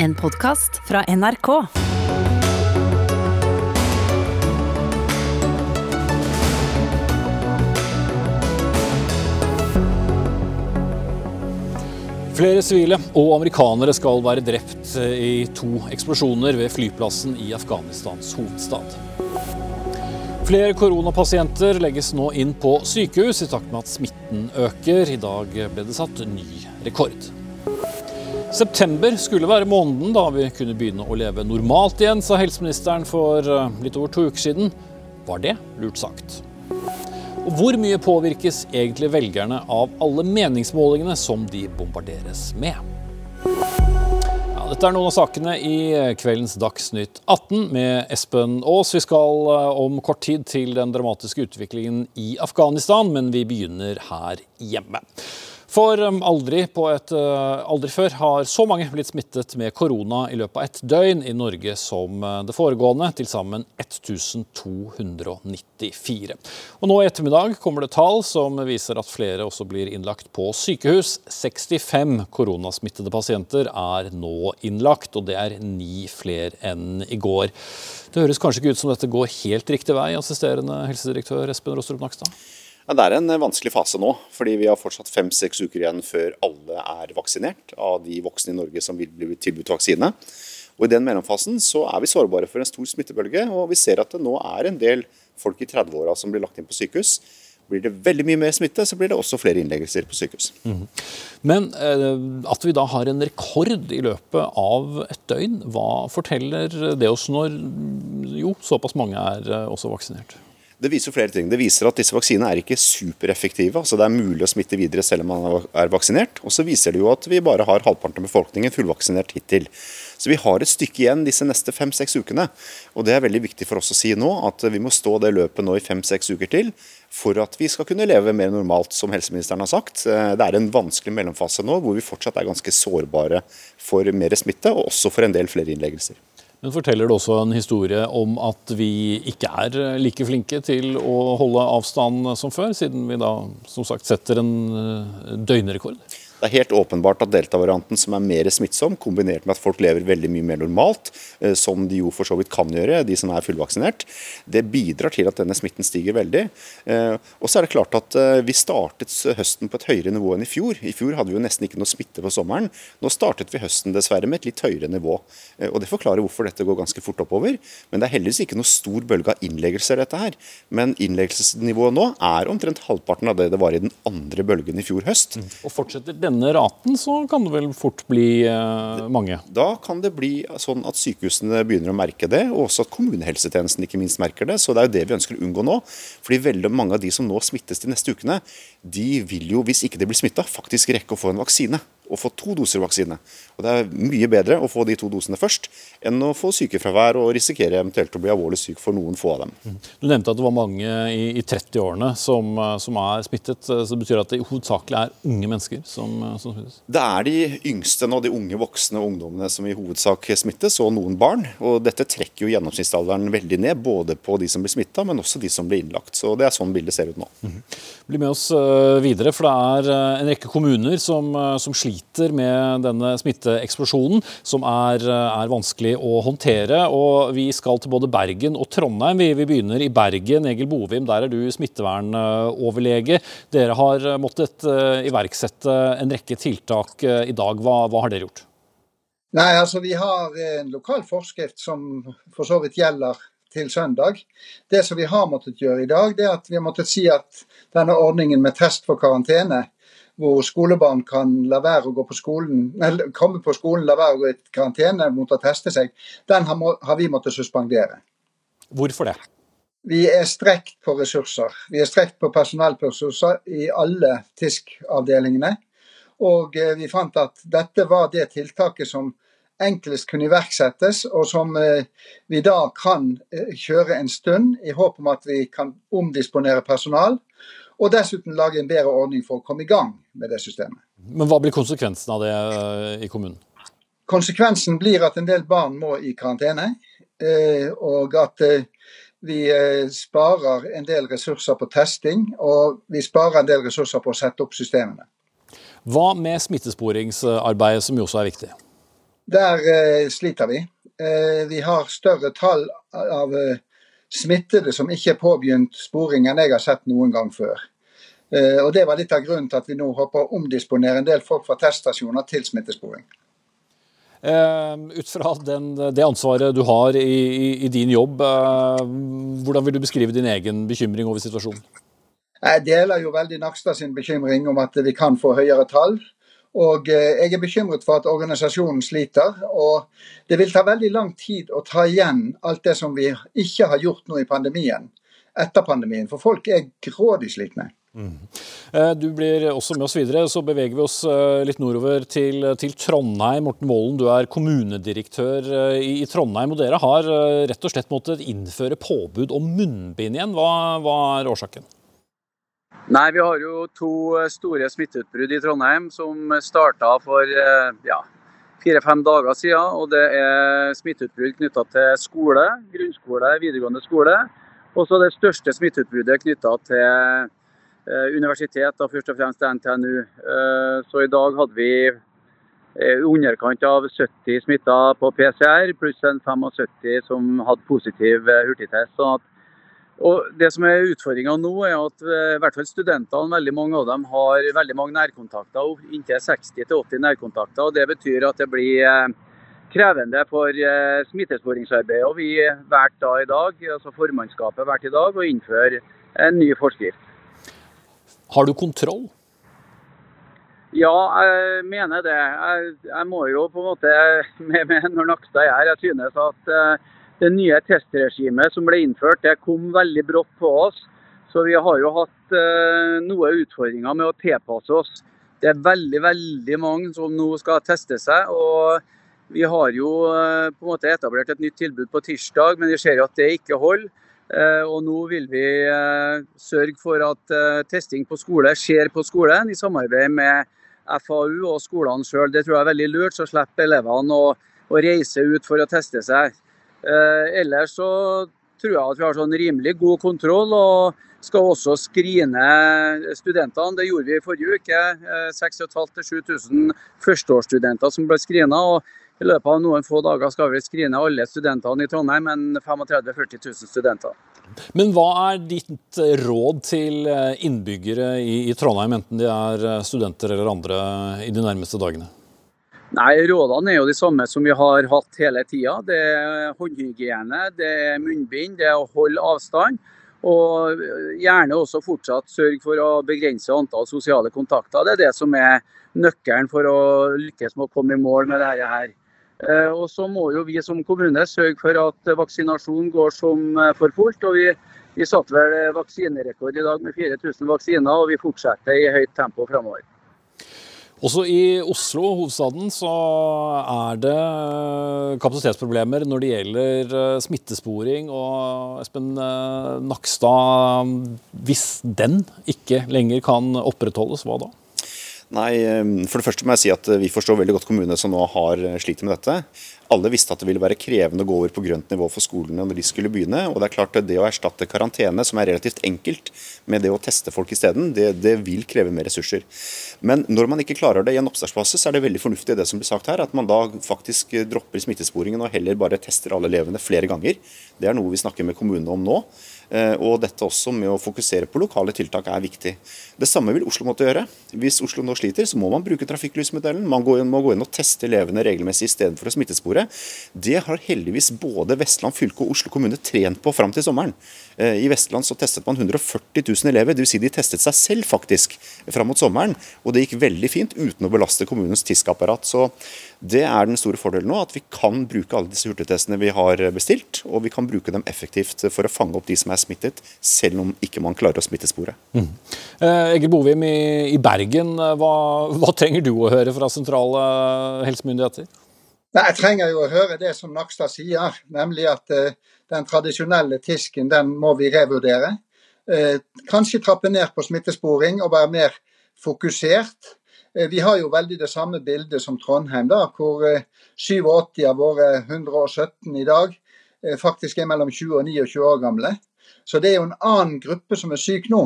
En podkast fra NRK. Flere sivile og amerikanere skal være drept i to eksplosjoner ved flyplassen i Afghanistans hovedstad. Flere koronapasienter legges nå inn på sykehus i takt med at smitten øker. I dag ble det satt ny rekord. September skulle være måneden da vi kunne begynne å leve normalt igjen, sa helseministeren for eh, litt over to uker siden. Var det lurt sagt? Og hvor mye påvirkes egentlig velgerne av alle meningsmålingene som de bombarderes med? Ja, dette er noen av sakene i kveldens Dagsnytt 18 med Espen Aas. Vi skal eh, om kort tid til den dramatiske utviklingen i Afghanistan, men vi begynner her hjemme. For um, aldri, et, uh, aldri, før har så mange blitt smittet med korona i løpet av ett døgn i Norge som uh, det foregående, til sammen 1294. Og Nå i ettermiddag kommer det tall som viser at flere også blir innlagt på sykehus. 65 koronasmittede pasienter er nå innlagt, og det er ni flere enn i går. Det høres kanskje ikke ut som dette går helt riktig vei, assisterende helsedirektør Espen Rostrup Nakstad? Det er en vanskelig fase nå, fordi vi har fortsatt fem-seks uker igjen før alle er vaksinert av de voksne i Norge som vil bli tilbudt vaksine. Og I den mellomfasen så er vi sårbare for en stor smittebølge, og vi ser at det nå er en del folk i 30-åra som blir lagt inn på sykehus. Blir det veldig mye mer smitte, så blir det også flere innleggelser på sykehus. Mm. Men eh, at vi da har en rekord i løpet av et døgn, hva forteller det oss når jo såpass mange er eh, også vaksinert? Det viser flere ting. Det viser at disse vaksinene er ikke supereffektive. altså Det er mulig å smitte videre selv om man er vaksinert. Og så viser det jo at vi bare har halvparten av befolkningen fullvaksinert hittil. Så vi har et stykke igjen disse neste fem-seks ukene. Og det er veldig viktig for oss å si nå, at vi må stå det løpet nå i fem-seks uker til for at vi skal kunne leve mer normalt, som helseministeren har sagt. Det er en vanskelig mellomfase nå hvor vi fortsatt er ganske sårbare for mer smitte, og også for en del flere innleggelser. Men forteller det også en historie om at vi ikke er like flinke til å holde avstand som før, siden vi da som sagt setter en eh, døgnrekord? Det er helt åpenbart at delta-varianten, som er mer smittsom, kombinert med at folk lever veldig mye mer normalt, eh, som de jo for så vidt kan gjøre, de som er fullvaksinert, det bidrar til at denne smitten stiger veldig. Eh, og så er det klart at eh, vi startet høsten på et høyere nivå enn i fjor. I fjor hadde vi jo nesten ikke noe smitte på sommeren. Nå startet vi høsten dessverre med et litt høyere nivå. Og Det forklarer hvorfor dette går ganske fort oppover. Men det er heldigvis ikke noe stor bølge av innleggelser, dette her. Men innleggelsesnivået nå er omtrent halvparten av det det var i den andre bølgen i fjor høst. Og fortsetter denne raten, så kan det vel fort bli eh, mange? Da kan det bli sånn at sykehusene begynner å merke det, og også at kommunehelsetjenesten ikke minst merker det. Så det er jo det vi ønsker å unngå nå. Fordi veldig mange av de som nå smittes de neste ukene, de vil jo, hvis ikke de blir smitta, faktisk rekke å få en vaksine å få to doser vaksine. Og Det er mye bedre å få de to dosene først enn å få sykefravær og risikere eventuelt å bli alvorlig syk for noen få av dem. Mm. Du nevnte at det var mange i, i 30-årene som, som, er smittet. så Det betyr at det hovedsakelig er unge mennesker som, som, smittes? Det er de yngste nå, de unge voksne og ungdommene som i hovedsak smittes, og noen barn. Og Dette trekker jo gjennomsnittsalderen veldig ned, både på de som blir smitta, men også de som blir innlagt. Så Det er sånn bildet ser ut nå. Mm. Bli med oss eh, videre, for det er eh, en rekke kommuner som, eh, som sliter med denne smitteeksplosjonen, som er, er, vanskelig å håndtere. Og Vi skal til både Bergen og Trondheim. Vi, vi begynner i Bergen. Egil Bovim, der er du smittevernoverlege. Dere har måttet iverksette en rekke tiltak i dag. Hva, hva har dere gjort? Nei, altså Vi har en lokal forskrift som for så vidt gjelder til søndag. Det som vi har måttet gjøre i dag, det er at vi har måttet si at denne ordningen med test for karantene hvor skolebarn kan la være å gå på skolen, eller komme på skolen, la være å gå i karantene mot å teste seg, den har, må, har vi måttet suspendere. Hvorfor det? Vi er strekt på ressurser. Vi er strekt på personellressurser i alle TISK-avdelingene. Og eh, vi fant at dette var det tiltaket som enklest kunne iverksettes, og som eh, vi da kan eh, kjøre en stund, i håp om at vi kan omdisponere personal. Og dessuten lage en bedre ordning for å komme i gang med det systemet. Men hva blir konsekvensen av det eh, i kommunen? Konsekvensen blir at en del barn må i karantene. Eh, og at eh, vi sparer en del ressurser på testing, og vi sparer en del ressurser på å sette opp systemene. Hva med smittesporingsarbeidet, som jo også er viktig? Der sliter vi. Vi har større tall av smittede som ikke er påbegynt sporing enn jeg har sett noen gang før. Eh, og Det var litt av grunnen til at vi nå håper å omdisponere en del folk fra teststasjoner til smittesporing. Uh, ut fra den, det ansvaret du har i, i, i din jobb, uh, hvordan vil du beskrive din egen bekymring over situasjonen? Jeg deler jo veldig Nakstad sin bekymring om at vi kan få høyere tall. Og uh, jeg er bekymret for at organisasjonen sliter. Og det vil ta veldig lang tid å ta igjen alt det som vi ikke har gjort nå i pandemien, etter pandemien. For folk er grådig slitne. Mm. Du blir også med oss videre. Så beveger vi oss eh, litt nordover til, til Trondheim. Morten Målen, du er kommunedirektør eh, i, i, Trondheim. og Dere har rett og slett måttet innføre påbud om munnbind igjen. Hva, hva er årsaken? Nei, Vi har jo to store smitteutbrudd i Trondheim som starta for ja, fire-fem dager siden. og Det er smitteutbrudd knytta til skole, grunnskole, videregående skole. Og så det største smitteutbruddet knytta til Eh, universitet, da først og fremst NTNU. Eh, så i dag hadde vi i eh, underkant av 70 smitta på PCR, pluss en 75 som hadde positiv hurtigtest. sånn at og Det som er utfordringa nå, er at i hvert fall studentene, veldig mange av dem har veldig mange nærkontakter. Inntil 60-80 nærkontakter. og Det betyr at det blir krevende for smittesporingsarbeidet. Og vi valgte da i dag, altså formannskapet valgte i dag å innføre en ny forskrift. Har du kontroll? Ja, jeg mener det. Jeg, jeg må jo på en måte med, med når Nakstad er her. Jeg synes at det nye testregimet som ble innført, det kom veldig brått på oss. Så vi har jo hatt eh, noen utfordringer med å tilpasse oss. Det er veldig veldig mange som nå skal teste seg. og Vi har jo eh, på en måte etablert et nytt tilbud på tirsdag, men vi ser jo at det ikke holder. Eh, og nå vil vi eh, sørge for at eh, testing på skole skjer på skolen, i samarbeid med FAU og skolene sjøl. Det tror jeg er veldig lurt, så slipper elevene å, å reise ut for å teste seg. Ellers så tror jeg at vi har sånn rimelig god kontroll. og skal også skrine studentene. Det gjorde vi i forrige uke. 6500-7000 førsteårsstudenter som ble skrina. og i løpet av noen få dager skal vi skrine alle studentene i Trondheim, men 35 000-40 000 studenter. Men hva er ditt råd til eh, innbyggere i, Trondheim, enten de er eh, studenter eller andre, i de nærmeste dagene? Nei, Rådene er jo de samme som vi har hatt hele tida. Det er håndhygiene, det er munnbind, det er å holde avstand. Og gjerne også fortsatt sørge for å begrense antall sosiale kontakter. Det er det som er nøkkelen for å lykkes med å komme i mål med dette her. Eh, og så må jo vi som kommune sørge for at vaksinasjonen går som eh, for fullt. og vi, vi satte vel vaksinerekord i dag med 4000 vaksiner, og vi fortsetter i høyt tempo framover. Også i Oslo, hovedstaden, så er det kapasitetsproblemer når det gjelder eh, smittesporing. Og Espen Nakstad, hvis den ikke lenger kan opprettholdes, hva da? Nei, ehm, For det første må jeg si at eh, vi forstår veldig godt kommunene som nå har eh, sliter med dette. Alle visste at det ville være krevende å gå over på grønt nivå for skolene når de skulle begynne. og Det er klart det å erstatte karantene, som er relativt enkelt, med det å teste folk isteden, det, det vil kreve mer ressurser. Men når man ikke klarer det i en oppstartsfase, så er det veldig fornuftig det som blir sagt her, at man da faktisk dropper smittesporingen og heller bare tester alle elevene flere ganger. Det er noe vi snakker med kommunene om nå. Eh, og dette også med å fokusere på lokale tiltak er viktig. Det samme vil Oslo måtte gjøre. Hvis Oslo nå sliter, så må man bruke trafikklysmodellen. Man må gå inn og teste elevene regelmessig istedenfor å smittespore. Det har heldigvis både Vestland fylke og Oslo kommune trent på fram til sommeren. Eh, I Vestland så testet man 140 000 elever, dvs. Si de testet seg selv faktisk fram mot sommeren. Og det gikk veldig fint uten å belaste kommunens TISK-apparat. Så det er den store fordelen nå, at vi kan bruke alle disse hurtigtestene vi har bestilt, og vi kan bruke dem effektivt for å fange opp de som er smittet, selv om ikke man klarer å smittespore. Mm. Eh, Egil Bovim i, i Bergen, eh, hva, hva, trenger du å høre fra sentrale helsemyndigheter? Nei, Jeg trenger jo å høre det som Nakstad sier, nemlig at eh, den tradisjonelle tisken den må vi revurdere. Eh, kanskje trappe ned på smittesporing og være mer fokusert. Eh, vi har jo veldig det samme bildet som Trondheim, da, hvor 87 eh, av våre 117 i dag faktisk er mellom 20 og 29 år gamle. Så det er jo en annen gruppe som er syk nå.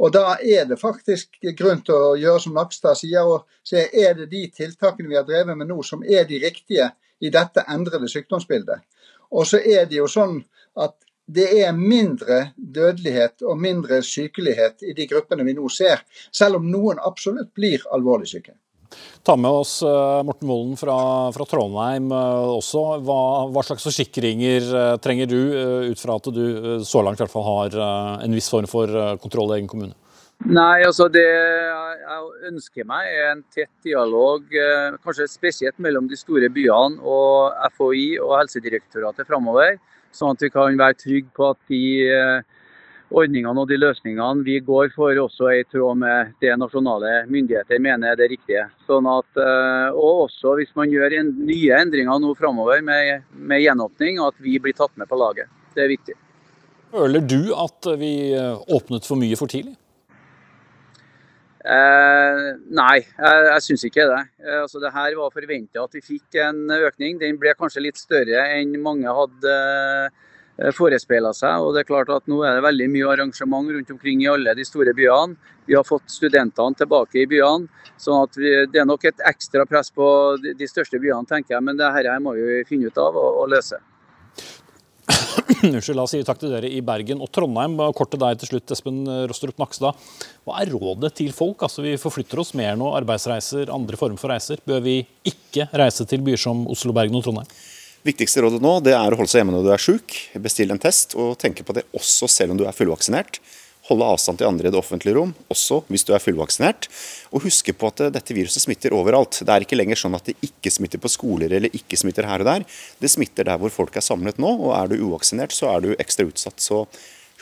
Og da er det faktisk grunn til å gjøre som Nakstad sier, og se er det de tiltakene vi har drevet med nå som er de riktige i dette endrede sykdomsbildet. Og så er det jo sånn at det er mindre dødelighet og mindre sykelighet i de gruppene vi nå ser, selv om noen absolutt blir alvorlig syke. Ta med oss eh, Morten Molen fra, fra Trondheim eh, også. Hva, hva, slags forsikringer eh, trenger du, ut fra at du så langt i hvert fall har en viss form for kontroll i egen kommune? Nei, altså Det jeg ønsker meg er en tett dialog, kanskje spesielt mellom de store byene og FHI og Helsedirektoratet framover. Sånn at vi kan være trygge på at de ordningene og de løsningene vi går for, også er i tråd med det nasjonale myndigheter mener er det riktige. Sånn at, eh, og også hvis man gjør en, nye endringer nå framover med, med gjenåpning, at vi blir tatt med på laget. Det er viktig. Føler du at vi eh, åpnet for mye for tidlig? Eh, nei, jeg, jeg syns ikke det. Eh, altså, det her var forventa at vi fikk en økning. Den ble kanskje litt større enn mange hadde Eh, forespeila seg. og det er klart at Nå er det veldig mye arrangement rundt omkring i alle de store byene. Vi har fått studentene tilbake i byene. sånn at vi, Det er nok et ekstra press på de, de største byene, tenker jeg, men det her må vi finne ut av og, og løse. Unnskyld, la oss si takk til dere i Bergen og Trondheim. Kort til deg til slutt, Espen Rostrup Nakstad. Hva er rådet til folk? Altså, Vi forflytter oss mer nå, arbeidsreiser, andre former for reiser. Bør vi ikke reise til byer som Oslo, Bergen og Trondheim? Viktigste rådet nå det er å holde seg hjemme når du er syk. Bestill en test, og tenke på det også selv om du er fullvaksinert. Holde avstand til andre i det offentlige rom, også hvis du er fullvaksinert. Og huske på at dette viruset smitter overalt. Det er ikke lenger sånn at det ikke smitter på skoler eller ikke smitter her og der. Det smitter der hvor folk er samlet nå, og er du uvaksinert, så er du ekstra utsatt. Så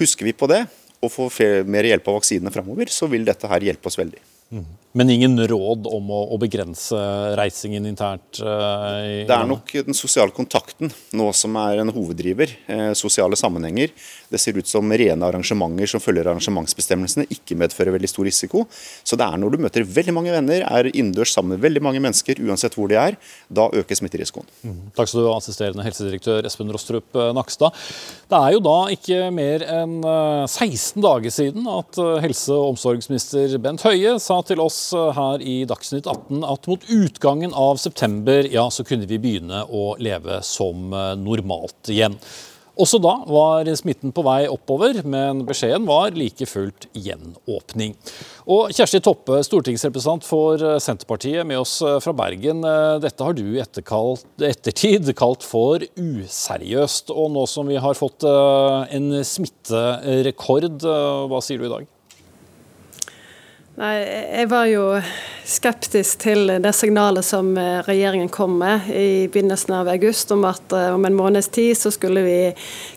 husker vi på det, og får mer hjelp av vaksinene framover, så vil dette her hjelpe oss veldig. Men ingen råd om å, å begrense reisingen internt? Uh, det er nok den sosiale kontakten nå som er en hoveddriver. Eh, sosiale sammenhenger. Det ser ut som rene arrangementer som følger arrangementsbestemmelsene, ikke medfører veldig stor risiko. Så det er når du møter veldig mange venner, er innendørs sammen med veldig mange mennesker, uansett hvor de er, da øker smitterisikoen. Mm. Takk skal du ha, assisterende helsedirektør Espen Rostrup eh, Nakstad. Det er jo da ikke mer enn 16 eh, dager siden at helse- og omsorgsminister Bent Høie sa til oss her i Dagsnytt 18 at mot utgangen av september ja, så kunne vi begynne å leve som normalt igjen. Også da var smitten på vei oppover, men beskjeden var like fullt gjenåpning. Og Kjersti Toppe, stortingsrepresentant for Senterpartiet, med oss fra Bergen. Dette har du i ettertid kalt for useriøst. Og nå som vi har fått eh, en smitterekord, eh, hva sier du i dag? Nei, jeg var jo skeptisk til det signalet som eh, regjeringen kom med i begynnelsen av august, om at eh, om en måneds tid så skulle vi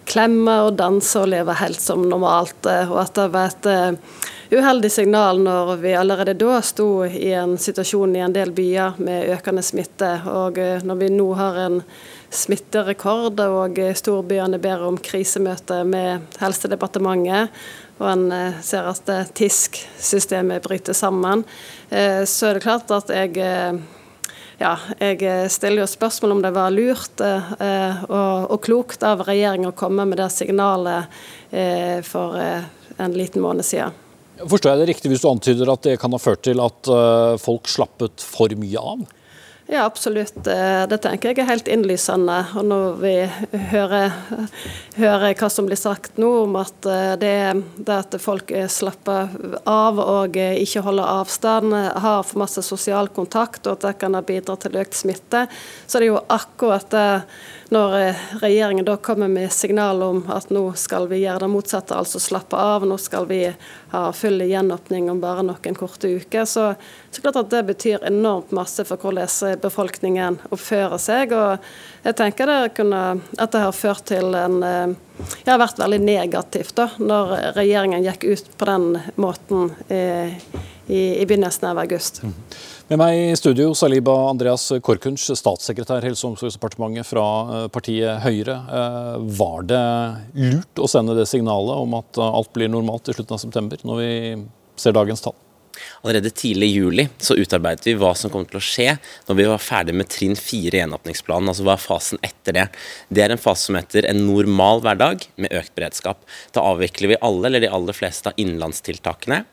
klemme og danse og leve helt som normalt. Eh, og at det var et uheldig signal når vi allerede da sto i en situasjon i en del byer med økende smitte. Og når vi nå har en smitterekord og storbyene ber om krisemøte med Helsedepartementet og en eh, ser at TISK-systemet bryter sammen, eh, så er det klart at jeg eh, ja, jeg stiller jo spørsmål om det var lurt og, og klokt av regjeringen å komme med det signalet for en liten måned siden. Forstår jeg det riktig hvis du antyder at det kan ha ført til at folk slappet for mye av? Ja, absolutt. Eh, det tenker jeg er helt innlysende. Og når vi hører, hører hva som blir sagt nå om at eh, det, det at folk slapper av og ikke holder avstand, har for masse sosial kontakt og at det kan ha bidratt til økt smitte, så er det jo akkurat det når eh, regjeringen da kommer med signal om at nå skal vi gjøre det motsatte, altså slappe av, nå skal vi ha full gjenåpning om bare noen korte uker, så, så klart at det betyr enormt masse for hvordan befolkningen oppfører seg. og jeg tenker det kunne, at det har ført til en eh, Det har vært veldig negativt da, når regjeringen gikk ut på den måten eh, i, i begynnelsen av august. Mm. Med meg i studio Saliba Andreas Korkunsch, statssekretær Helse- og omsorgsdepartementet fra eh, partiet Høyre. Eh, var det lurt å sende det signalet om at eh, alt blir normalt i slutten av september, når vi ser dagens tall? Allerede tidlig i juli så utarbeidet vi hva som kom til å skje når vi var ferdig med trinn fire i gjenåpningsplanen. Altså hva er fasen etter det. Det er en fase som heter en normal hverdag med økt beredskap. Da avvikler vi alle, eller de aller fleste av innenlandstiltakene.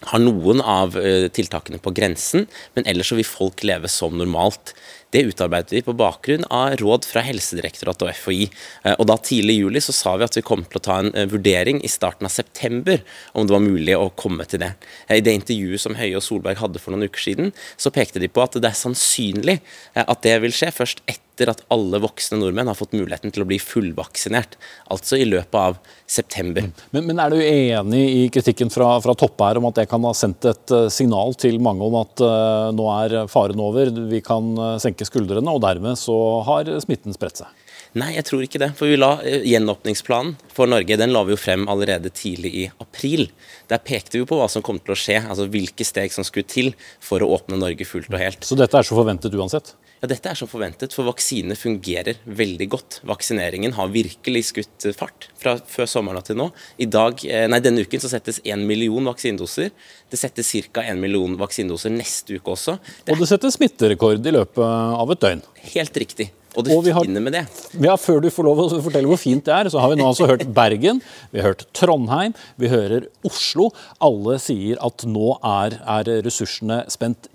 har noen av eh, tiltakene på grensen, men ellers så vil folk leve som normalt. Det utarbeidet vi på bakgrunn av råd fra Helsedirektoratet og FHI. Eh, og da Tidlig i juli så sa vi at vi kom til å ta en eh, vurdering i starten av september om det var mulig å komme til det. I det intervjuet som Høie og Solberg hadde for noen uker siden, så pekte de på at det er sannsynlig at det vil skje først etter etter at alle voksne nordmenn har fått muligheten til å bli fullvaksinert. Altså i løpet av september. Men, men er du enig i kritikken fra, fra Toppe her om at det kan ha sendt et uh, signal til mange om at uh, nå er faren over, vi kan uh, senke skuldrene, og dermed så har smitten spredt seg? Nei, jeg tror ikke det. For vi la Gjenåpningsplanen for Norge den la vi jo frem allerede tidlig i april. Der pekte vi på hva som kom til å skje, altså hvilke steg som skulle til for å åpne Norge fullt og helt. Så dette er så forventet uansett? Ja, Dette er som forventet, for vaksinene fungerer veldig godt. Vaksineringen har virkelig skutt fart fra før sommeren til nå. I dag, eh, nei, Denne uken så settes én million vaksinedoser. Det settes ca. én million vaksinedoser neste uke også. Det og det settes smitterekord i løpet av et døgn. Helt riktig. Og det og har, fine med det Ja, Før du får lov å fortelle hvor fint det er, så har vi nå altså hørt Bergen, vi har hørt Trondheim, vi hører Oslo. Alle sier at nå er, er ressursene spent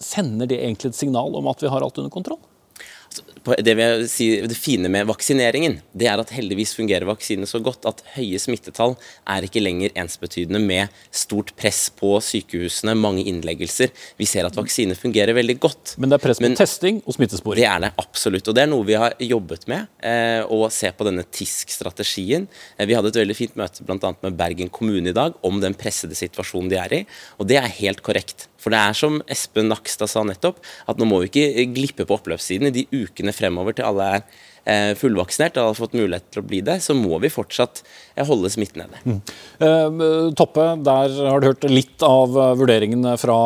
Sender det egentlig et signal om at vi har alt under kontroll? Det, si, det, fine med vaksineringen det er at heldigvis fungerer vaksinene så godt at høye smittetall er ikke lenger ensbetydende med stort press på sykehusene, mange innleggelser. Vi ser at vaksiner fungerer veldig godt. Men det er press på testing og smittesporing? Det er det absolutt. Og det er noe vi har jobbet med. Eh, å se på denne TISK-strategien. Eh, vi hadde et veldig fint møte bl.a. med Bergen kommune i dag om den pressede situasjonen de er i. Og det er helt korrekt. For det er som Espen Nakstad sa nettopp, at nå må vi ikke glippe på oppløpssiden i de ukene fremover til alle er eh, fullvaksinert og har fått mulighet til å bli det, så må vi fortsatt eh, holde smitten nede. Mm. Eh, Toppe, der har du hørt litt av vurderingene fra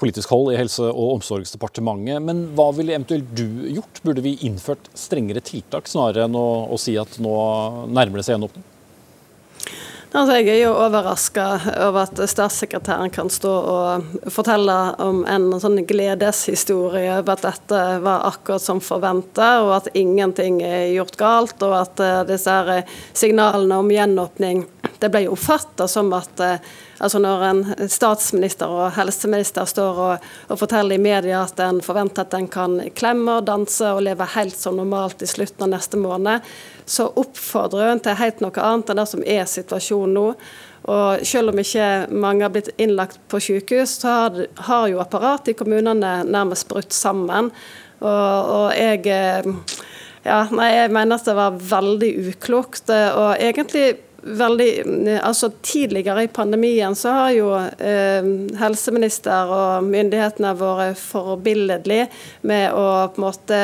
politisk hold i Helse- og omsorgsdepartementet. Men hva ville eventuelt du gjort? Burde vi innført strengere tiltak, snarere enn å, å si at nå nærmer det seg gjenåpning? Altså, jeg er jo overraska over at statssekretæren kan stå og fortelle om en sånn gledeshistorie over at dette var akkurat som forventa, og at ingenting er gjort galt, og at uh, disse her signalene om gjenåpning det ble oppfatta som at uh, altså når en statsminister og helseminister står og, og forteller i media at en forventer at en kan klemme og danse og leve helt som normalt i slutten av neste måned, så oppfordrer hun til helt noe annet enn det som er situasjonen nå. Og selv om ikke mange har blitt innlagt på sykehus, så har, har jo apparatet i kommunene nærmest brutt sammen. Og, og jeg, eh, ja, nei, jeg mener at det var veldig uklokt. Og egentlig veldig altså Tidligere i pandemien så har jo eh, helseminister og myndighetene vært forbilledlige med å på en måte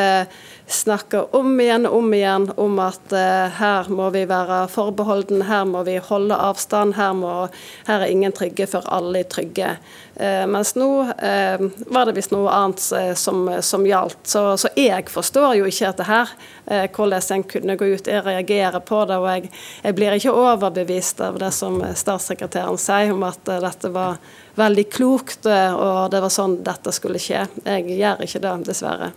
snakker om igjen og om igjen om at eh, her må vi være forbeholden, her må vi holde avstand, her, må, her er ingen trygge før alle er trygge. Eh, mens nå eh, var det visst noe annet som, som gjaldt. Så, så, jeg forstår jo ikke dette her, hvordan en kunne gå ut. Jeg reagerer på det, og jeg, jeg blir ikke overbevist av det som statssekretæren sier om at dette var veldig klokt, og det var sånn dette skulle skje. Jeg gjør ikke det, dessverre.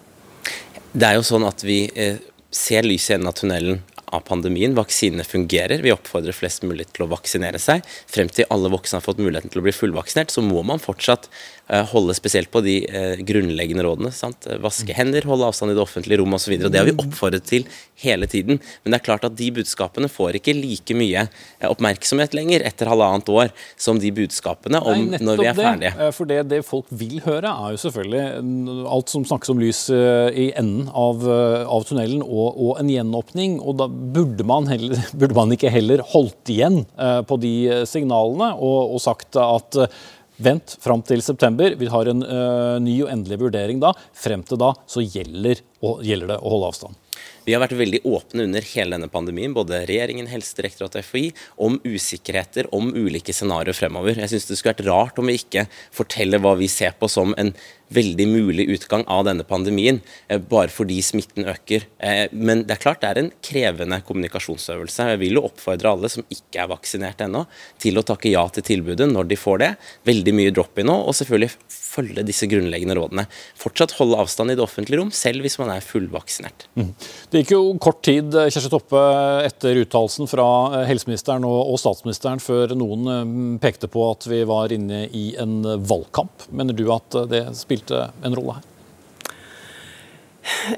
Det er jo sånn at vi eh, ser lyset i enden av tunnelen av pandemien. Vaksinene fungerer. Vi oppfordrer flest mulig til å vaksinere seg. Frem til alle voksne har fått muligheten til å bli fullvaksinert, så må man fortsatt Eh, holde spesielt på de eh, grunnleggende rådene. Sant? Eh, vaske hender, holde avstand i det offentlige rom osv. Det har vi oppfordret til hele tiden. Men det er klart at de budskapene får ikke like mye oppmerksomhet lenger etter halvannet år som de budskapene om Nei, når vi er ferdige. Det. For det, det, folk vil høre, er jo selvfølgelig alt som snakkes om lys i enden av, av tunnelen og, og, en gjenåpning. Og da burde man, heller, burde man ikke heller holdt igjen på de signalene og, og sagt at Vent fram til september. Vi har en ny og endelig vurdering da. Frem til da så gjelder, gjelder det å holde avstand. Vi har vært veldig åpne under hele denne pandemien, både regjeringen, Helsedirektoratet og FHI, om usikkerheter, om ulike scenarioer fremover. Jeg syns det skulle vært rart om vi ikke forteller hva vi ser på som en veldig mulig utgang av denne pandemien, eh, bare fordi smitten øker. Eh, men det er klart det er en krevende kommunikasjonsøvelse. Jeg vil jo oppfordre alle som ikke er vaksinert ennå, til å takke ja til tilbudet når de får det. Veldig mye drop-in nå, og selvfølgelig følge disse grunnleggende rådene. Fortsatt holde avstand i det offentlige rom, selv hvis man er fullvaksinert. Mm. Det gikk jo kort tid Kjersti Toppe, etter uttalelsen fra helseministeren og statsministeren før noen pekte på at vi var inne i en valgkamp. Mener du at det spilte en rolle her?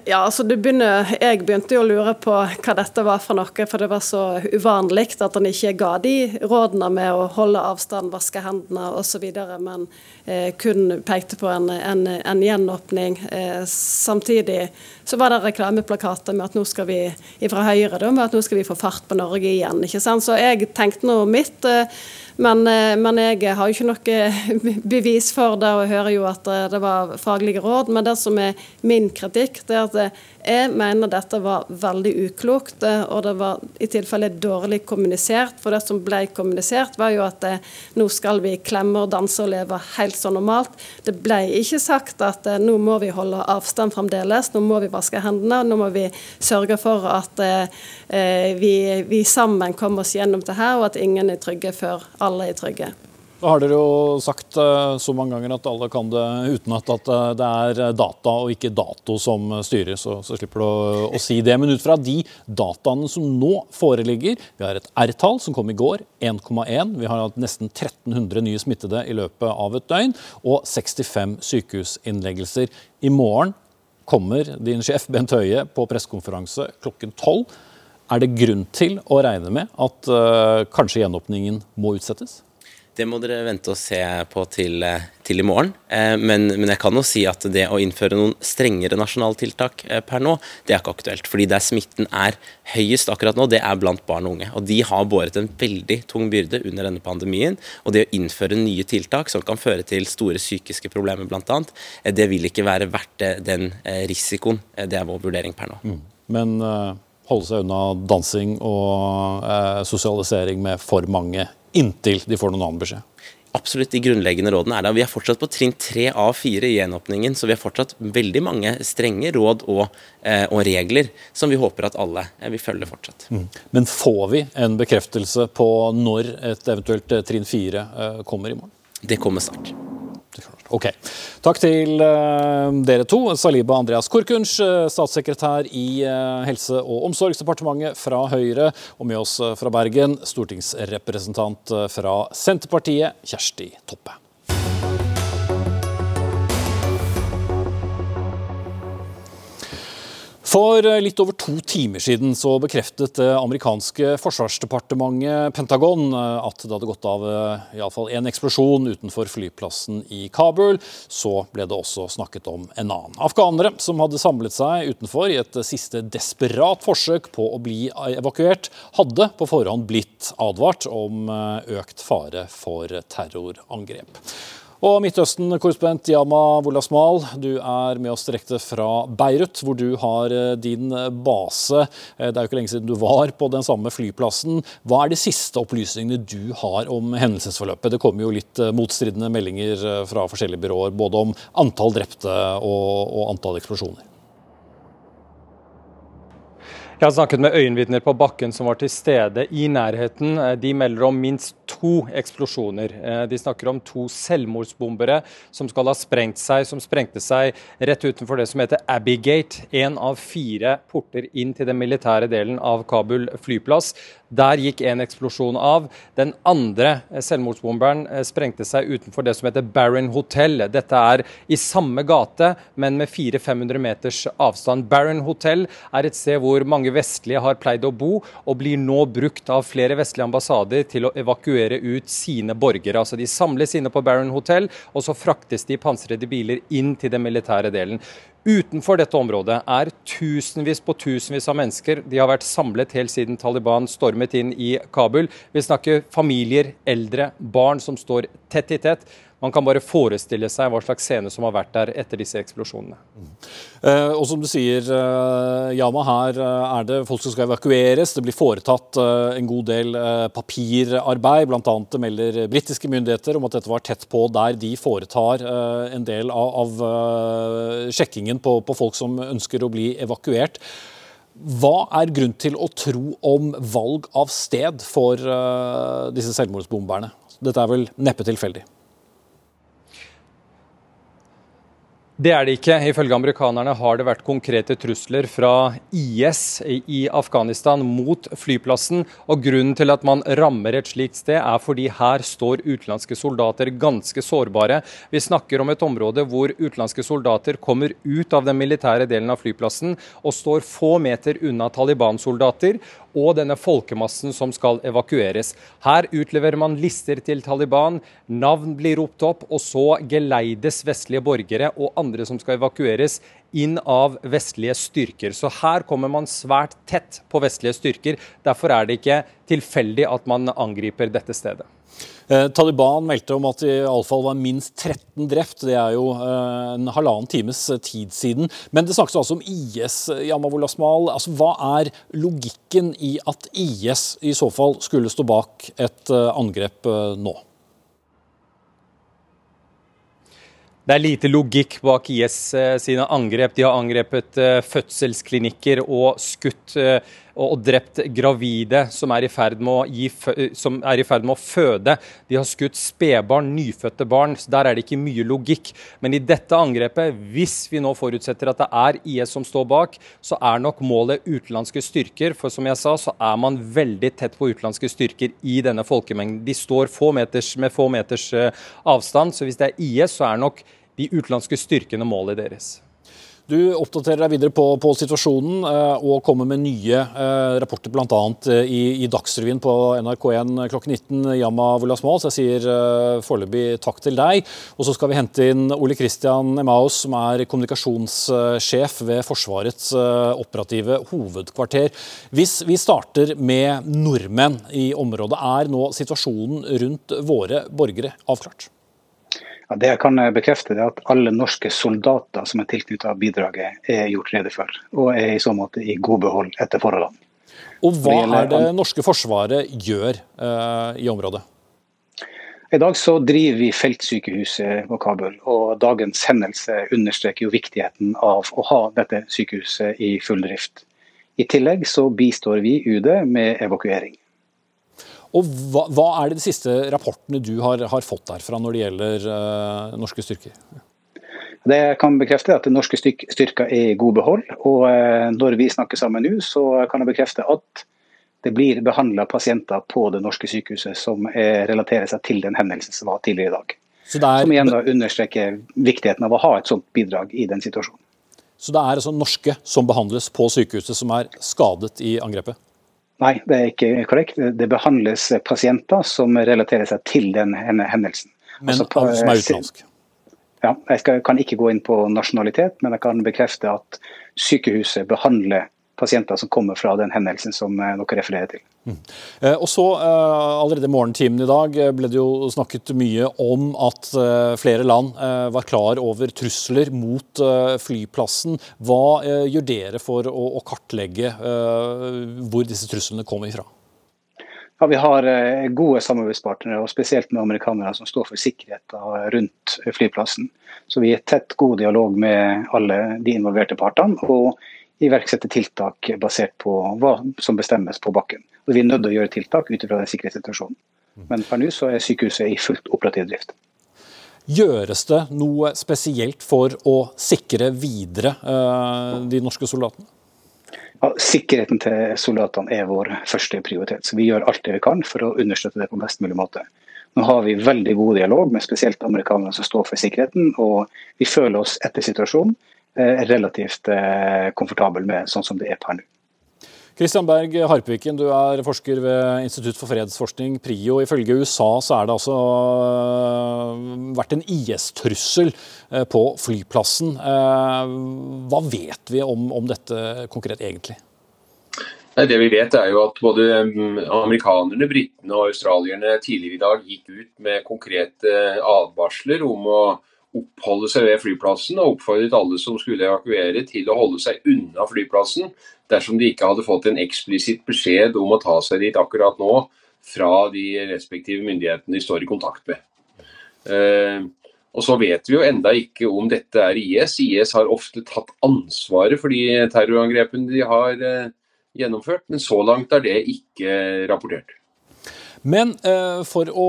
Ja, altså begynner, Jeg begynte jo å lure på hva dette var for noe, for det var så uvanlig at han ikke ga de rådene med å holde avstand, vaske hendene osv., men eh, kun pekte på en, en, en gjenåpning. Eh, samtidig så var det reklameplakater med at nå skal vi fra Høyre da, med at nå skal vi få fart på Norge igjen. ikke sant? Så jeg tenkte nå mitt. Eh, men, eh, men, jeg har jo ikke noe bevis for det, og hører jo at eh, det var faglige råd. Men det som er min kritikk, det er at jeg mener dette var veldig uklokt, eh, og det var i tilfelle dårlig kommunisert. For det som ble kommunisert, var jo at eh, nå skal vi klemme og danse og leve helt så normalt. Det ble ikke sagt at eh, nå må vi holde avstand fremdeles, nå må vi vaske hendene, nå må vi sørge for at vi, vi sammen kommer oss gjennom det her, og at ingen er trygge før alle er trygge. Da har dere jo sagt eh, så mange ganger at alle kan det utenat at eh, det er data og ikke dato som styrer, så, så slipper du å, å, si det. Men ut fra de dataene som nå foreligger, vi har et R-tall som kom i går, 1,1. Vi har hatt nesten 1300 nye smittede i løpet av et døgn, og 65 sykehusinnleggelser. I morgen kommer din sjef Bent Høie på pressekonferanse klokken 12. Er det grunn til å regne med at uh, kanskje gjenåpningen må utsettes? Det må dere vente og se på til, eh, til i morgen. Eh, men, men, jeg kan jo si at det å innføre noen strengere nasjonale tiltak eh, per nå, det er ikke aktuelt. Fordi der smitten er høyest akkurat nå, det er blant barn og unge. Og de har båret en veldig tung byrde under denne pandemien. Og det å innføre nye tiltak som kan føre til store psykiske problemer bl.a., det vil ikke være verdt den risikoen. Det er vår vurdering per nå. Mm. Men holde seg unna dansing og eh, sosialisering med for mange inntil de får noen annen beskjed. Absolutt, de grunnleggende rådene er der. Vi er fortsatt på trinn tre av fire i gjenåpningen, så vi har fortsatt veldig mange strenge råd og, eh, og regler som vi håper at alle eh, vil følge fortsatt. Mm. Men får vi en bekreftelse på når et eventuelt eh, trinn fire eh, kommer i morgen? Det kommer snart. Ok. Takk til uh, dere to. Saliba Andreas Korkunsch, uh, statssekretær i uh, Helse- og omsorgsdepartementet fra Høyre, og med oss fra Bergen, stortingsrepresentant fra Senterpartiet, Kjersti Toppe. For eh, litt over to timer siden så bekreftet det amerikanske forsvarsdepartementet Pentagon eh, at det hadde gått av eh, iallfall én eksplosjon utenfor flyplassen i Kabul. Så ble det også snakket om en annen. Afghanere som hadde samlet seg utenfor i et siste desperat forsøk på å bli evakuert, hadde på forhånd blitt advart om økt fare for terrorangrep. Og Midtøsten-korrespondent Yama Wolasmal, du er med oss direkte fra Beirut, hvor du har eh, din base. Eh, det er jo ikke lenge siden du var på den samme flyplassen. Hva er de siste opplysningene du har om hendelsesforløpet? Det kommer jo litt eh, motstridende meldinger fra forskjellige byråer, både om antall drepte og, og antall eksplosjoner. Jeg har snakket med øyenvitner på bakken som var til stede i nærheten. De melder om minst to eksplosjoner. Eh, de snakker om to selvmordsbombere som skal ha sprengt seg, som sprengte seg rett utenfor det som heter Abbey-gate, en av fire porter inn til den militære delen av Kabul flyplass. Der gikk en eksplosjon av. Den andre eh, selvmordsbomberen eh, sprengte seg utenfor det som heter Barron Hotel. Dette er i samme gate, men med 400-500 meters avstand. Barron Hotel er et sted hvor mange vestlige har pleid å bo, og blir nå brukt av flere vestlige ambassader til å evakuere ut sine borgere. Altså De samles inne på Barron Hotel, og så fraktes de i pansrede biler inn til den militære delen. Utenfor dette området er tusenvis på tusenvis av mennesker. De har vært samlet helt siden Taliban stormet inn i Kabul. Vi snakker familier, eldre, barn som står tett i tett. Man kan bare forestille seg hva slags scene som har vært der etter disse eksplosjonene. Eh, og som du sier, eh, Yama, her eh, er det folk som skal evakueres. Det blir foretatt eh, en god del papirarbeid. Bl.a. melder britiske myndigheter om at dette var tett på der de foretar en del av, sjekkingen på, på folk som ønsker å bli evakuert. Hva er grunn til å tro om valg av sted for disse selvmordsbomberne? Dette er vel neppe tilfeldig? Det er det ikke. Ifølge amerikanerne har det vært konkrete trusler fra IS i Afghanistan mot flyplassen. og Grunnen til at man rammer et slikt sted, er fordi her står utenlandske soldater ganske sårbare. Vi snakker om et område hvor utenlandske soldater kommer ut av den militære delen av flyplassen og står få meter unna Taliban-soldater og denne folkemassen som skal evakueres. Her utleverer man lister til Taliban, navn blir ropt opp, og så geleides vestlige borgere og andre som skal evakueres, inn av vestlige styrker. Så her kommer man svært tett på vestlige styrker. Derfor er det ikke tilfeldig at man angriper dette stedet. Eh, Taliban meldte om at det iallfall var minst 13 drept. Det er jo eh, en halvannen times tid siden. Men det snakkes altså om IS. Yamavul Asmal. Altså, hva er logikken i at IS i så fall skulle stå bak et eh, angrep eh, nå? Det er lite logikk bak IS eh, sine angrep. De har angrepet eh, fødselsklinikker og skutt eh, og drept gravide som er, i ferd med å, gi, som er i ferd med å føde. De har skutt spedbarn, nyfødte barn. så Der er det ikke mye logikk. Men i dette angrepet, hvis vi nå forutsetter at det er IS som står bak, så er nok målet utenlandske styrker. For som jeg sa, så er man veldig tett på utenlandske styrker i denne folkemengden. De står få meters, med få meters avstand. Så hvis det er IS, så er nok de utenlandske styrkene målet deres. Du oppdaterer deg videre på, på situasjonen eh, og kommer med nye eh, rapporter bl.a. Eh, i, i Dagsrevyen på NRK1 klokken 19. Yama Wolasmal, så jeg sier foreløpig takk til deg. Og så skal vi hente inn Ole Kristian Emaus, som er kommunikasjonssjef ved Forsvarets operative hovedkvarter. Hvis vi starter med nordmenn i området, er nå situasjonen rundt våre borgere avklart? Ja, det jeg kan bekrefte, er at alle norske soldater som er tilknyttet bidraget, er gjort rede for, og er i så måte i god behold etter forholdene. Og Hva er det norske forsvaret gjør eh, i området? I dag så driver vi feltsykehuset på Kabul, og dagens hendelse understreker jo viktigheten av å ha dette sykehuset i full drift. I tillegg så bistår vi UD med evakuering. Og hva, hva, er det de siste rapportene du har, har fått derfra når det gjelder uh, norske styrker? Det jeg kan bekrefte er at norske styrker er i god behold. Og uh, når vi snakker sammen nå, så kan jeg bekrefte at det blir behandla pasienter på det norske sykehuset som relaterer seg til den hendelsen som var tidligere i dag. Er... Som igjen da understreker viktigheten av å ha et sånt bidrag i den situasjonen. Så det er altså norske som behandles på sykehuset som er skadet i angrepet? Nei, det er ikke korrekt. Det behandles pasienter som relaterer seg til den hendelsen. Men altså, som er utenlandsk? Ja, Jeg skal, kan ikke gå inn på nasjonalitet, men jeg kan bekrefte at sykehuset behandler pasienter som kommer fra den hendelsen som eh, dere refererer til. Mm. Eh, og så eh, Allerede i morgentimen i dag ble det jo snakket mye om at flere land var klar over trusler mot flyplassen. Hva gjør dere for å kartlegge hvor disse truslene kommer ifra? Ja, Vi har gode samarbeidspartnere, og spesielt med amerikanere som står for sikkerheten rundt flyplassen. Så Vi er tett god dialog med alle de involverte partene. og iverksette tiltak basert på hva som bestemmes på bakken. Og Vi er nødt til å gjøre tiltak ut ifra den sikkerhetssituasjonen. Men per nå så er sykehuset i fullt operativ drift. Gjøres det noe spesielt for å sikre videre uh, de norske soldatene? Ja, sikkerheten til soldatene er vår første prioritet. så Vi gjør alt det vi kan for å understøtte det på best mulig måte. Nå har vi veldig god dialog med spesielt amerikanerne som står for sikkerheten, og vi føler oss etter situasjonen Eh, relativt eh, komfortabel med sånn som det er per nå. Kristian Berg Harpviken, du er forsker ved Institutt for fredsforskning, PRIO. Ifølge USA så er det altså eh, vært en IS-trussel på flyplassen. Hva vet vi om, om dette konkret egentlig? Det vi vet er jo at både mm, amerikanerne, britene og australierne tidligere i dag gikk ut med konkrete advarsler om å oppholde seg ved flyplassen og oppfordret alle som skulle evakuere til å holde seg unna flyplassen dersom de ikke hadde fått en eksplisitt beskjed om å ta seg dit akkurat nå fra de respektive myndighetene de står i kontakt med. Eh, og så vet vi jo enda ikke om dette er IS. IS har ofte tatt ansvaret for de terrorangrepene de har eh, gjennomført, men så langt er det ikke rapportert. Men eh, for å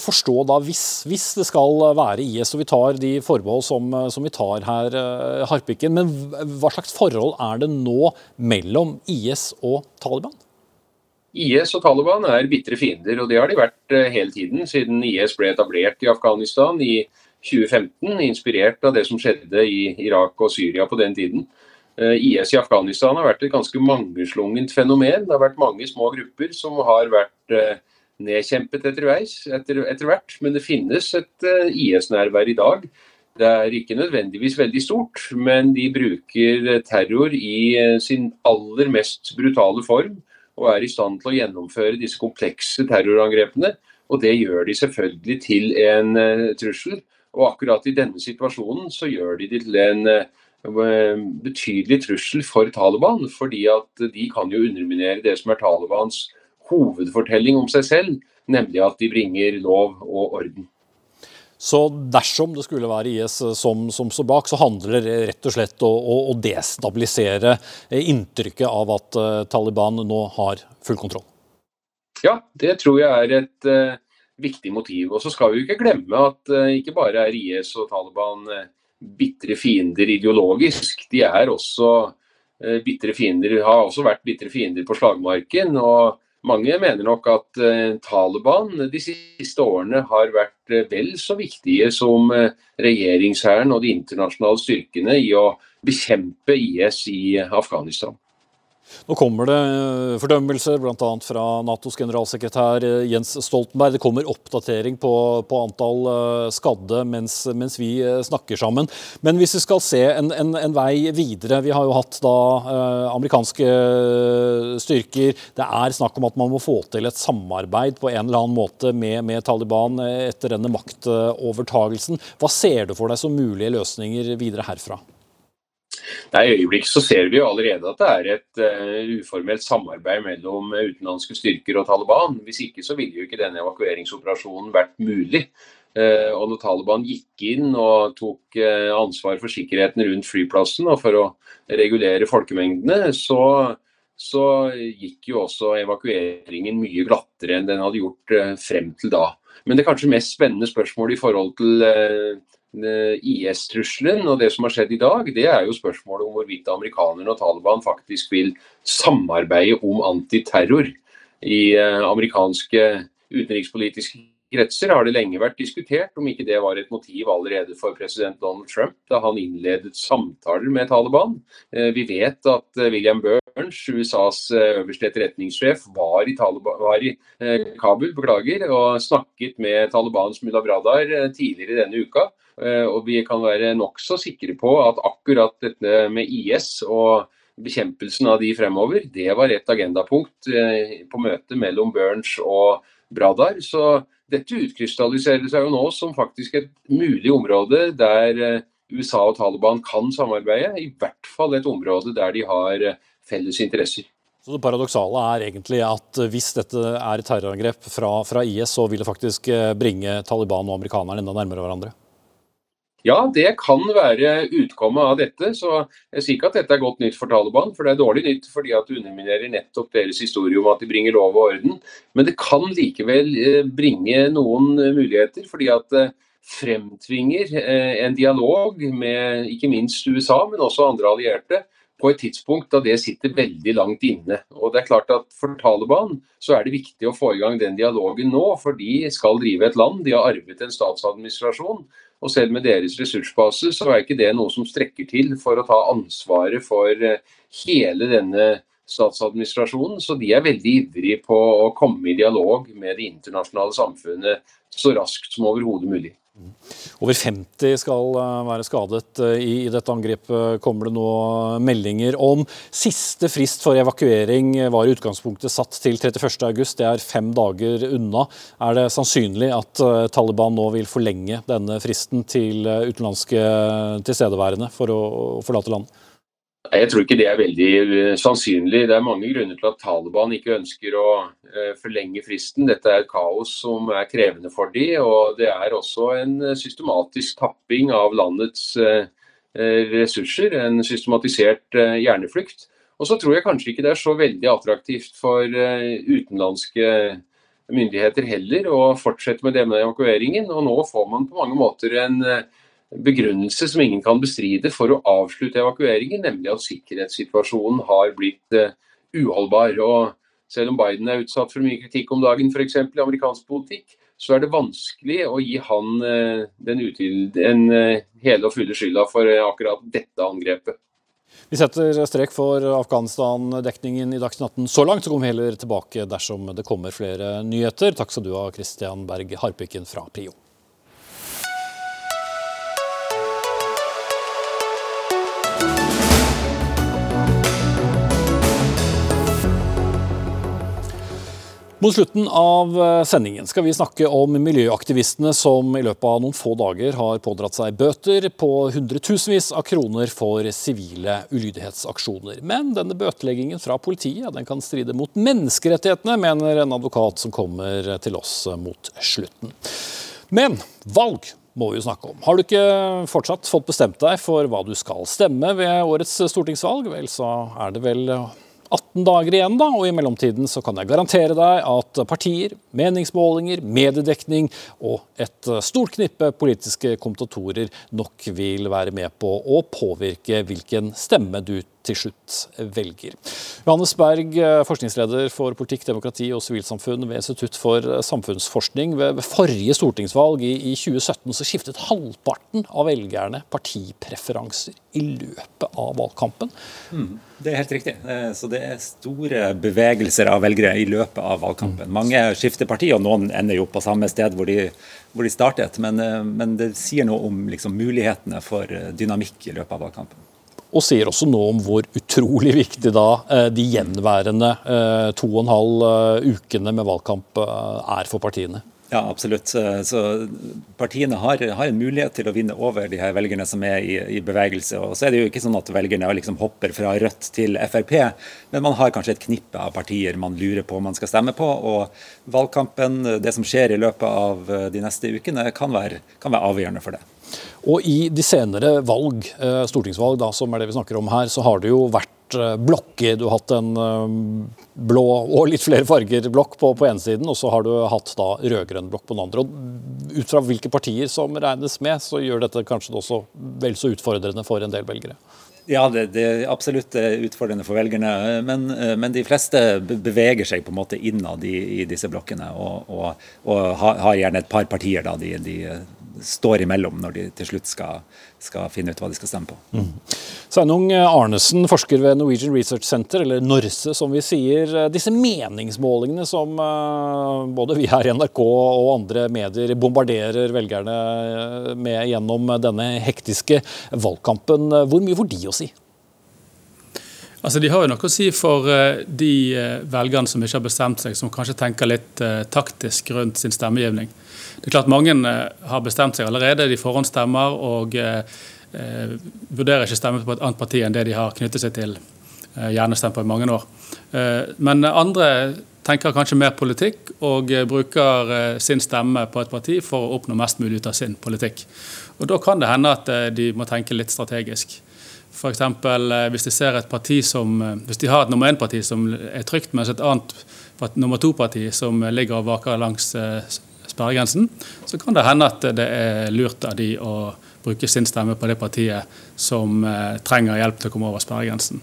forstå da, hvis, hvis, det skal være IS, og vi tar de forbehold som, som vi tar her, eh, Harpiken, men hva slags forhold er det nå mellom IS og Taliban? IS og Taliban er bitre fiender, og det har de vært eh, hele tiden siden IS ble etablert i Afghanistan i 2015, inspirert av det som skjedde i Irak og Syria på den tiden. Eh, IS i Afghanistan har vært et ganske mangeslungent fenomen. Det har vært mange små grupper som har vært eh, nedkjempet etter, hvert. Men det finnes et uh, IS-nærvær i dag. Det er ikke nødvendigvis veldig stort, men de bruker terror i uh, sin aller mest brutale form. Og er i stand til å gjennomføre disse komplekse terrorangrepene. Og det gjør de selvfølgelig til en uh, trussel. Og akkurat i denne situasjonen så gjør de det til en betydelig trussel for Taliban. Fordi at de kan jo underminere det som er Talibans hovedfortelling om seg selv, nemlig at de bringer lov og orden. Så dersom det skulle være IS som, som står bak, så handler det rett og slett om å, å, destabilisere inntrykket av at uh, Taliban nå har full kontroll? Ja, det tror jeg er et uh, viktig motiv. Og så skal vi ikke glemme at uh, ikke bare er IS og Taliban bitre fiender ideologisk, de er også bitre fiender, har også vært bitre fiender på slagmarken. og mange mener nok at eh, Taliban de siste årene har vært eh, vel så viktige som eh, regjeringshæren og de internasjonale styrkene i å bekjempe IS i Afghanistan. Nå kommer det eh, fordømmelser bl.a. fra Natos generalsekretær eh, Jens Stoltenberg. Det kommer oppdatering på, på antall eh, skadde mens, mens, vi snakker sammen. Men hvis vi skal se en, en, en vei videre Vi har jo hatt da amerikanske styrker. Det er snakk om at man må få til et samarbeid på en eller annen måte med, med Taliban etter denne maktovertagelsen. Hva ser du for deg som mulige løsninger videre herfra? Nei, I øyeblikket så ser vi jo allerede at det er et uh, uformelt samarbeid mellom utenlandske styrker og Taliban. Hvis ikke så ville jo ikke denne evakueringsoperasjonen vært mulig. Uh, og når Taliban gikk inn og tok uh, ansvar for sikkerheten rundt flyplassen og for å regulere folkemengdene, så, så gikk jo også evakueringen mye glattere enn den hadde gjort frem til da. Men det kanskje mest spennende spørsmålet i forhold til Eh, IS-trusselen og det som har skjedd i dag, det er jo spørsmålet om hvorvidt amerikanerne og Taliban faktisk vil samarbeide om antiterror. I eh, amerikanske utenrikspolitiske kretser har det lenge vært diskutert om ikke det var et motiv allerede for president Donald Trump da han innledet samtaler med Taliban. Eh, vi vet at William Burns, USAs øverste etterretningssjef, var i, Taliban, var i Kabul beklager, og snakket med Talibans mullah Bradar tidligere denne uka. Eh, og vi kan være nokså sikre på at akkurat dette med IS og bekjempelsen av de fremover, det var et agendapunkt eh, på møtet mellom Burns og Bradar. Så dette utkrystalliserer seg jo nå som faktisk et mulig område der eh, USA og Taliban kan samarbeide. I hvert fall et område der de har felles interesser. Så Det paradoksale er egentlig at hvis dette er terrorangrep fra, fra IS, så vil det faktisk bringe Taliban og amerikanerne enda nærmere hverandre? Ja, det kan være utkommet av dette. så Jeg sier ikke at dette er godt nytt for Taliban, for det er dårlig nytt fordi at det underminerer nettopp deres historie om at de bringer lov og orden. Men det kan likevel eh, bringe noen muligheter, fordi at det fremtvinger eh, en dialog med ikke minst USA, men også andre allierte, på et tidspunkt da det sitter veldig langt inne. Og det er klart at For Taliban så er det viktig å få i gang den dialogen nå, for de skal drive et land. De har arvet en statsadministrasjon. Og selv med deres ressursbase så er ikke det noe som strekker til for å ta ansvaret for eh, hele denne statsadministrasjonen. Så de er veldig ivrige på å komme i dialog med det internasjonale samfunnet så raskt som overhodet mulig. Over 50 skal eh, være skadet eh, i, dette angrepet, kommer det nå meldinger om. Siste frist for evakuering var i utgangspunktet satt til 31.8. Det er fem dager unna. Er det sannsynlig at eh, Taliban nå vil forlenge denne fristen til utenlandske tilstedeværende for å forlate landet? Jeg tror ikke det er veldig eh, sannsynlig. Det er mange grunner til at Taliban ikke ønsker å eh, forlenge fristen. Dette er et kaos som er krevende for de, og det er også en eh, systematisk tapping av landets ressurser. En systematisert hjerneflukt. Og så tror jeg kanskje ikke det er så veldig attraktivt for utenlandske myndigheter heller å fortsette med denne evakueringen. Og nå får man på mange måter en begrunnelse som ingen kan bestride for å avslutte evakueringen, nemlig at sikkerhetssituasjonen har blitt uh, uholdbar. Og selv om Biden er utsatt for mye kritikk om dagen, f.eks. i amerikansk politikk, så er det vanskelig å gi han uh, den, den uh, hele og fulle skylda for akkurat dette angrepet. Vi setter strek for Afghanistan-dekningen i Dagsnytt 18 så langt, så kommer vi heller tilbake dersom det kommer flere nyheter. Takk skal du ha, Christian Berg Harpiken fra Prio. Mot slutten av eh, sendingen skal vi snakke om miljøaktivistene som i løpet av noen få dager har pådratt seg bøter på hundretusenvis av kroner for sivile ulydighetsaksjoner. Men denne bøteleggingen fra politiet den kan stride mot menneskerettighetene, mener en advokat som kommer til oss mot slutten. Men valg må vi jo snakke om. Har du ikke fortsatt fått bestemt deg for hva du skal stemme ved årets stortingsvalg, vel så er det vel 18 dager igjen, da, og i mellomtiden så kan jeg garantere deg at partier, meningsmålinger, mediedekning og et stort knippe politiske kommentatorer nok vil være med på å påvirke hvilken stemme du til slutt velger. Johannes Berg, forskningsleder for politikk, demokrati og sivilsamfunn ved Institutt for samfunnsforskning. Ved forrige stortingsvalg i 2017 så skiftet halvparten av velgerne partipreferanser i løpet av valgkampen. Mm, det er helt riktig. Eh, så det er store bevegelser av velgere i løpet av valgkampen. Mange skifter parti, og noen ender jo på samme sted hvor de, hvor de startet. Men, eh, men, det sier noe om liksom, mulighetene for eh, dynamikk i løpet av valgkampen og sier også noe om hvor utrolig viktig da eh, de gjenværende eh, to og en halv eh, ukene med valgkamp er for partiene. Ja, absolutt. Så Partiene har, har, en mulighet til å vinne over de her velgerne som er i, i, bevegelse. Og så er det jo ikke sånn at velgerne liksom hopper fra Rødt til Frp, men man har kanskje et knippe av partier man lurer på om man skal stemme på. Og valgkampen, det som skjer i løpet av de neste ukene, kan være, kan være avgjørende for det. Og i de senere valg, eh, stortingsvalg da, som er det vi snakker om her, så har det jo vært eh, blokker. Du har hatt en eh, blå og litt flere farger blokk på, på ene siden, og så har du hatt da rød-grønn blokk på den andre. Og ut fra hvilke partier som regnes med, så gjør dette kanskje også vel så utfordrende for en del velgere. Ja, det, det, er absolutt utfordrende for velgerne. Men, men, de fleste beveger seg på en måte innad i, i disse blokkene, og, og, og har, gjerne et par partier da de, de står imellom når de til slutt skal, skal finne ut hva de skal stemme på. Mm. Sveinung Arnesen, forsker ved Norwegian Research Center, eller NORSE som vi sier. Disse meningsmålingene som uh, både vi her i NRK og andre medier bombarderer velgerne med gjennom denne hektiske valgkampen, hvor mye får de å si? Altså, De har jo noe å si for de velgerne som ikke har bestemt seg, som kanskje tenker litt taktisk rundt sin stemmegivning. Det er klart Mange eh, har bestemt seg allerede, de forhåndsstemmer og eh, eh, vurderer ikke stemme på et annet parti enn det de har knyttet seg til. Eh, gjerne stemt på i mange år. Eh, men andre tenker kanskje mer politikk og eh, bruker sin stemme på et parti for å oppnå mest mulig ut av sin politikk. Og Da kan det hende at de må tenke litt strategisk. F.eks. hvis de ser et parti som, hvis de har et nummer én-parti som er trygt, mens et annet nummer to-parti som ligger og vaker langs sperregrensen, så kan det hende at det er lurt av de å bruke sin stemme på det partiet som eh, trenger hjelp til å komme over sperregrensen.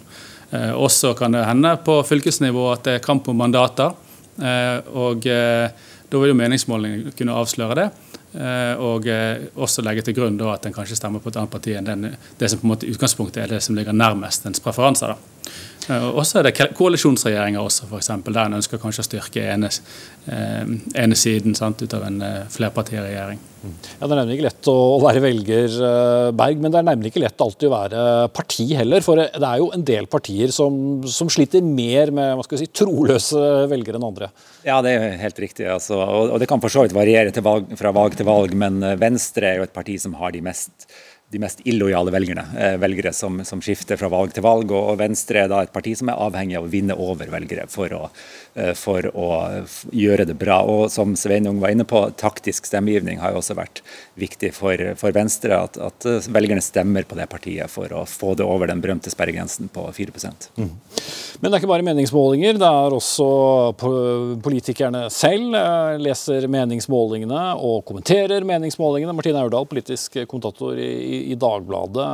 Eh, også kan det hende på fylkesnivå at det er kamp om mandater. Eh, og da vil jo meningsmålingene kunne avsløre det. Og også legge til grunn at en kanskje stemmer på et annet parti enn det som på en måte utgangspunktet er det som ligger nærmest ens preferanser. da. Og så er det koalisjonsregjeringer også, f.eks. Der en ønsker kanskje å styrke ene, ene siden sant, ut av en flerpartiregjering. Ja, Det er nemlig ikke lett å være velger, Berg, men det er nemlig ikke lett alltid å være parti heller. For det er jo en del partier som, som sliter mer med hva skal vi si, troløse velgere enn andre. Ja, det er helt riktig. Altså. Og, det kan for så vidt variere valg, fra valg til valg, men Venstre er jo et parti som har de mest de mest illojale velgerne. Eh, velgere som, som, skifter fra valg til valg. Og Venstre er da et parti som er avhengig av å vinne over velgere for å, eh, for å gjøre det bra. Og som Sveinung var inne på, taktisk stemmegivning har jo også vært viktig for, for Venstre. At, at, velgerne stemmer på det partiet for å få det over den berømte sperregrensen på 4 mm. Men det er ikke bare meningsmålinger. Det er også politikerne selv eh, leser meningsmålingene og kommenterer meningsmålingene. Martine Aurdal, politisk kommentator i i Dagbladet.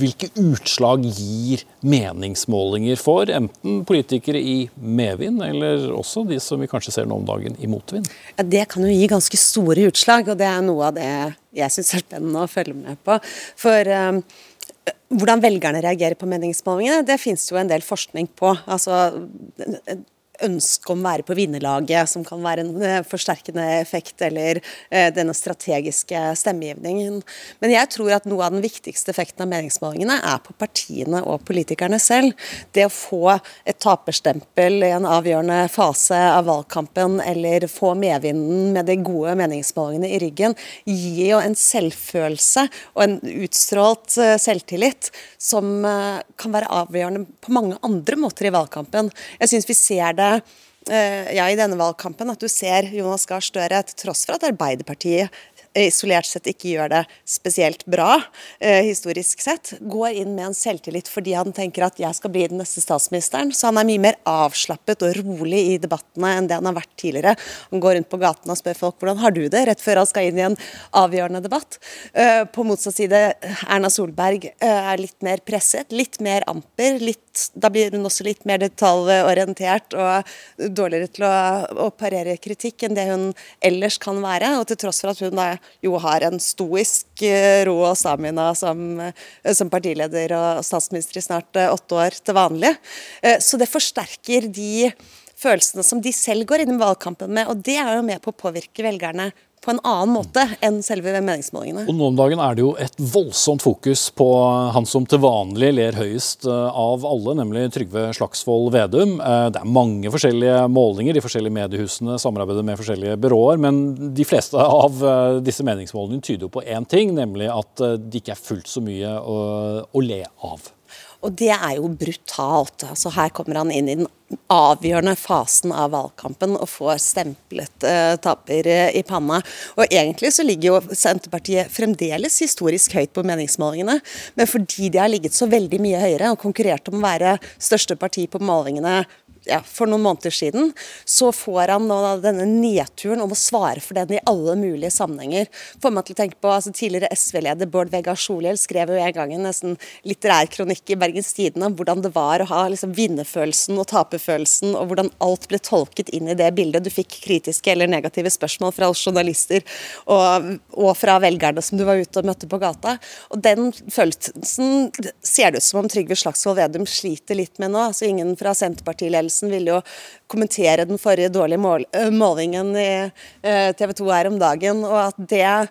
Hvilke utslag gir meningsmålinger for enten politikere i medvind, eller også de som vi kanskje ser nå om dagen i motvind? Ja, det kan jo gi ganske store utslag, og det er noe av det jeg syns er spennende å følge med på. For um, hvordan velgerne reagerer på meningsmålingene, det finnes jo en del forskning på. Altså, ønske om å være på vinnerlaget, som kan være en eh, forsterkende effekt, eller eh, denne strategiske stemmegivningen. Men jeg tror at noe av den viktigste effekten av meningsmålingene er på partiene og politikerne selv. Det å få et taperstempel i en avgjørende fase av valgkampen, eller få medvinden med de gode meningsmålingene i ryggen, gir jo en selvfølelse og en utstrålt eh, selvtillit som kan være avgjørende på mange andre måter i valgkampen. Jeg synes vi ser det Eh, ja, i denne valgkampen at du ser Jonas Gahr Støre, til tross for at Arbeiderpartiet isolert sett ikke gjør det spesielt bra, eh, historisk sett, går inn med en selvtillit fordi han tenker at jeg skal bli den neste statsministeren. Så han er mye mer avslappet og rolig i debattene enn det han har vært tidligere. Han går rundt på gaten og spør folk hvordan har du det, rett før han skal inn i en avgjørende debatt. Eh, på motsatt side, Erna Solberg eh, er litt mer presset, litt mer amper. Litt, da blir hun også litt mer detaljorientert og dårligere til å, å parere kritikk enn det hun ellers kan være. Og til tross for at hun da jo har en stoisk eh, ro og stamina som, eh, som, partileder og statsminister i snart eh, åtte år til vanlig. Så det forsterker de følelsene som de selv går inn i valgkampen med, og det er jo med på å påvirke velgerne på en annen måte enn selve meningsmålingene. Og Nå om dagen er det jo et voldsomt fokus på han som til vanlig ler høyest eh, av alle, nemlig Trygve Slagsvold Vedum. Eh, det er mange forskjellige målinger, de forskjellige mediehusene samarbeider med forskjellige byråer, men de fleste av eh, disse meningsmålingene tyder jo på én ting, nemlig at det ikke er fullt så mye å, å le av. Og det er jo brutalt. Altså, her kommer han inn i den avgjørende fasen av valgkampen og får stemplet uh, taper uh, i panna. Og egentlig så ligger jo Senterpartiet fremdeles historisk høyt på meningsmålingene, men fordi de har ligget så veldig mye høyere og konkurrert om å være største parti på målingene ja, for noen måneder siden, så får han nå denne nedturen om å svare for den i alle mulige sammenhenger. Får meg til å tenke på altså, Tidligere SV-leder Bård Vegar Solhjell skrev jo en gang en nesten litterær kronikk i Bergens Tidende om hvordan det var å ha liksom, vinnerfølelsen og taperfølelsen, og hvordan alt ble tolket inn i det bildet. Du fikk kritiske eller negative spørsmål fra oss journalister og, og fra velgerne som du var ute og møtte på gata. Og Den følelsen ser det ut som om Trygve Slagsvold Vedum sliter litt med nå. altså Ingen fra Senterpartiledelsen Nilsen ville jo kommentere den forrige dårlige mål, målingen i TV 2 her om dagen. og at det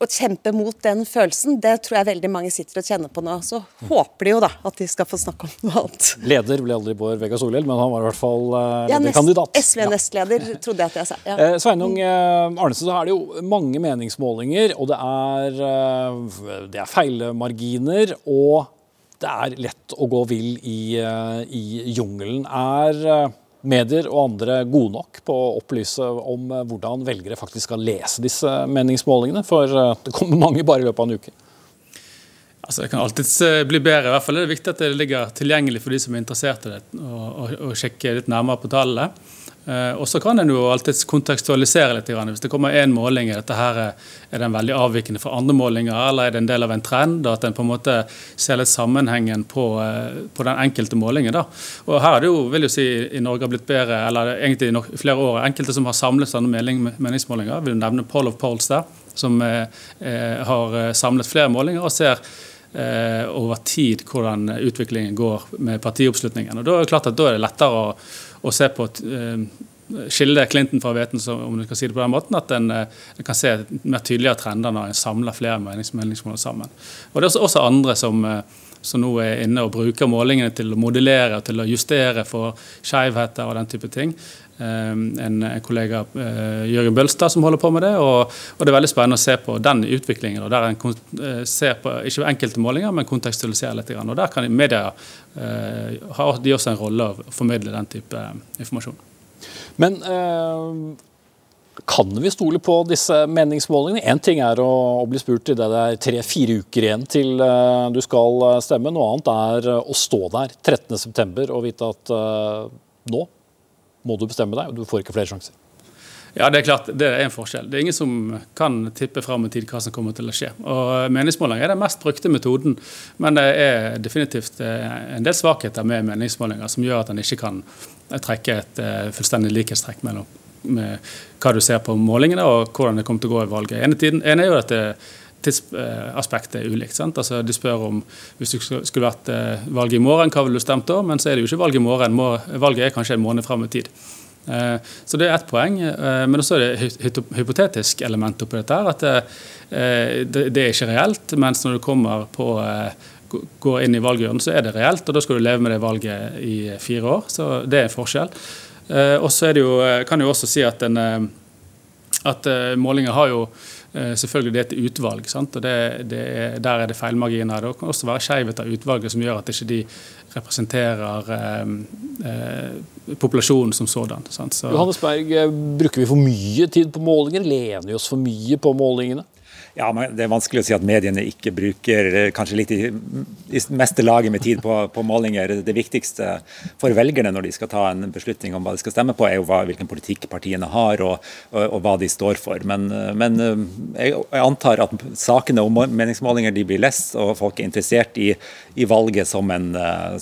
å kjempe mot den følelsen, det tror jeg veldig mange sitter og kjenner på nå. Så håper de jo da at de skal få snakke om noe annet. Leder ble aldri Bård Vegar Solhjell, men han var i hvert fall lederkandidat. Ja, SV-nestleder, ja. trodde jeg at jeg sa. Ja. Eh, Sveinung eh, Arnesen, så er det jo mange meningsmålinger, og det er, det er feilmarginer. og det er lett å gå vill i, eh, i jungelen. Er eh, medier og andre gode nok på å opplyse om eh, hvordan velgere faktisk skal lese disse meningsmålingene? For det kommer mange bare i løpet av en uke. Altså, det kan alltids bli bedre. I hvert fall er det viktig at det ligger tilgjengelig for de som er interessert i det, å sjekke litt nærmere på tallene. Eh, og så kan en jo alltids kontekstualisere litt. Hvis det kommer én måling, er dette her, er den veldig avvikende fra andre målinger, eller er det en del av en trend? At en på en måte ser litt sammenhengen på, eh, på den enkelte målingen. Da. Og her er det jo, vil jeg si, i Norge har blitt bedre, eller egentlig i flere år, enkelte som har samlet sånne meningsmålinger. Vil nevne Poll of Polls der, som eh, har samlet flere målinger og ser eh, over tid hvordan utviklingen går med partioppslutningen. Og Da er det klart at da er det lettere å, å se på eh, skille Clinton fra hveten, om du kan si det på den måten, at en, en kan se mer tydeligere trender når en samler flere meningsmål sammen. Og Det er også, andre som, som nå er inne og bruker målingene til å modellere og til å justere for skjevheter og den type ting. En, en kollega Jørgen Bølstad som holder på med det. Og, det er veldig spennende å se på den utviklingen. Der en ser på ikke enkelte målinger, men kontekstualiserer litt. Og Der kan media eh, ha de også en rolle å formidle den type informasjon. Men eh, kan vi stole på disse meningsmålingene? Én ting er å, bli spurt i det er tre-fire uker igjen til du skal eh, stemme. Noe annet er å stå der 13.9 og vite at nå må du bestemme deg, og du får ikke flere sjanser. Ja, Det er klart, det er en forskjell. Det er ingen som kan tippe fram i tid hva som kommer til å skje. Og Meningsmålinger er den mest brukte metoden, men det er definitivt en del svakheter med meningsmålinger som gjør at en ikke kan trekke et uh, fullstendig likhetstrekk mellom hva du ser på målingene og hvordan det kommer til å gå i valget. En, tiden, en er jo at tidsaspektet er ulikt. Altså, de spør om hvis det skulle vært uh, valg i morgen, hva ville du stemt da? Men så er det jo ikke valg i morgen. Valget er kanskje en måned fram i tid. Uh, så det er ett poeng. Men også er det et hypotetisk element oppi dette. At det, er ikke reelt. Mens når du kommer på går inn i valgurnen, så er det reelt, og da skal du leve med det valget i fire år. Så det er en forskjell. Eh, og så eh, kan jeg også si at, en, eh, at målinger har jo selvfølgelig det er et utvalg. Sant? og det, det er, Der er det feilmarginer. Det kan også være skjevhet av utvalget som gjør at ikke de representerer eh, eh, populasjonen som sådan. Sant? Så, Johannes Berg, bruker vi for mye tid på målinger? Lener vi oss for mye på målingene? Ja, men Det er vanskelig å si at mediene ikke bruker eh, kanskje litt i, i meste laget med tid på, på, målinger. Det viktigste for velgerne når de skal ta en beslutning om hva de skal stemme på, er jo hva, hvilken politikk partiene har og, og, og, hva de står for. Men, eh, men eh, jeg, jeg, antar at sakene om meningsmålinger de blir lest, og folk er interessert i, i valget som, en,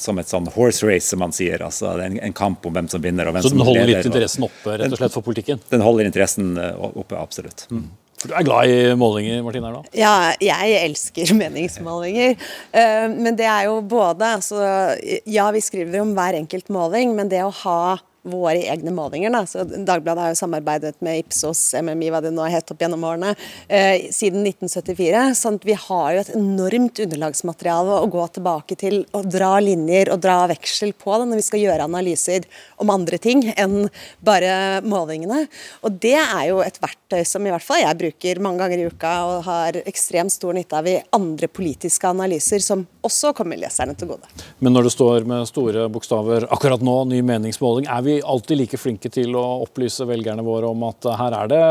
som, et sånn horse race, som man sier. altså en, en kamp om hvem som vinner og hvem som leder. Så den holder litt interessen oppe rett og slett for politikken? Den holder interessen oppe, absolutt. Mm. For du er glad i målinger, Martine? da? Ja, jeg elsker meningsmålinger. Eh, men det er jo både altså, Ja, vi skriver om hver enkelt måling, men det å ha våre egne målinger. Da. Så Dagbladet har jo samarbeidet med Ipsos, MMI, hva det nå hett opp gjennom årene, eh, siden 1974. sånn at vi har jo et enormt underlagsmateriale å gå tilbake til og dra linjer og dra veksel på da, når vi skal gjøre analyser om andre ting enn bare målingene. Og det er jo et verktøy som i hvert fall jeg bruker mange ganger i uka og har ekstremt stor nytte av i andre politiske analyser, som også kommer leserne til gode. Men når det står med store bokstaver akkurat nå, ny meningsmåling, er vi alltid like flinke til å opplyse velgerne våre om at her er det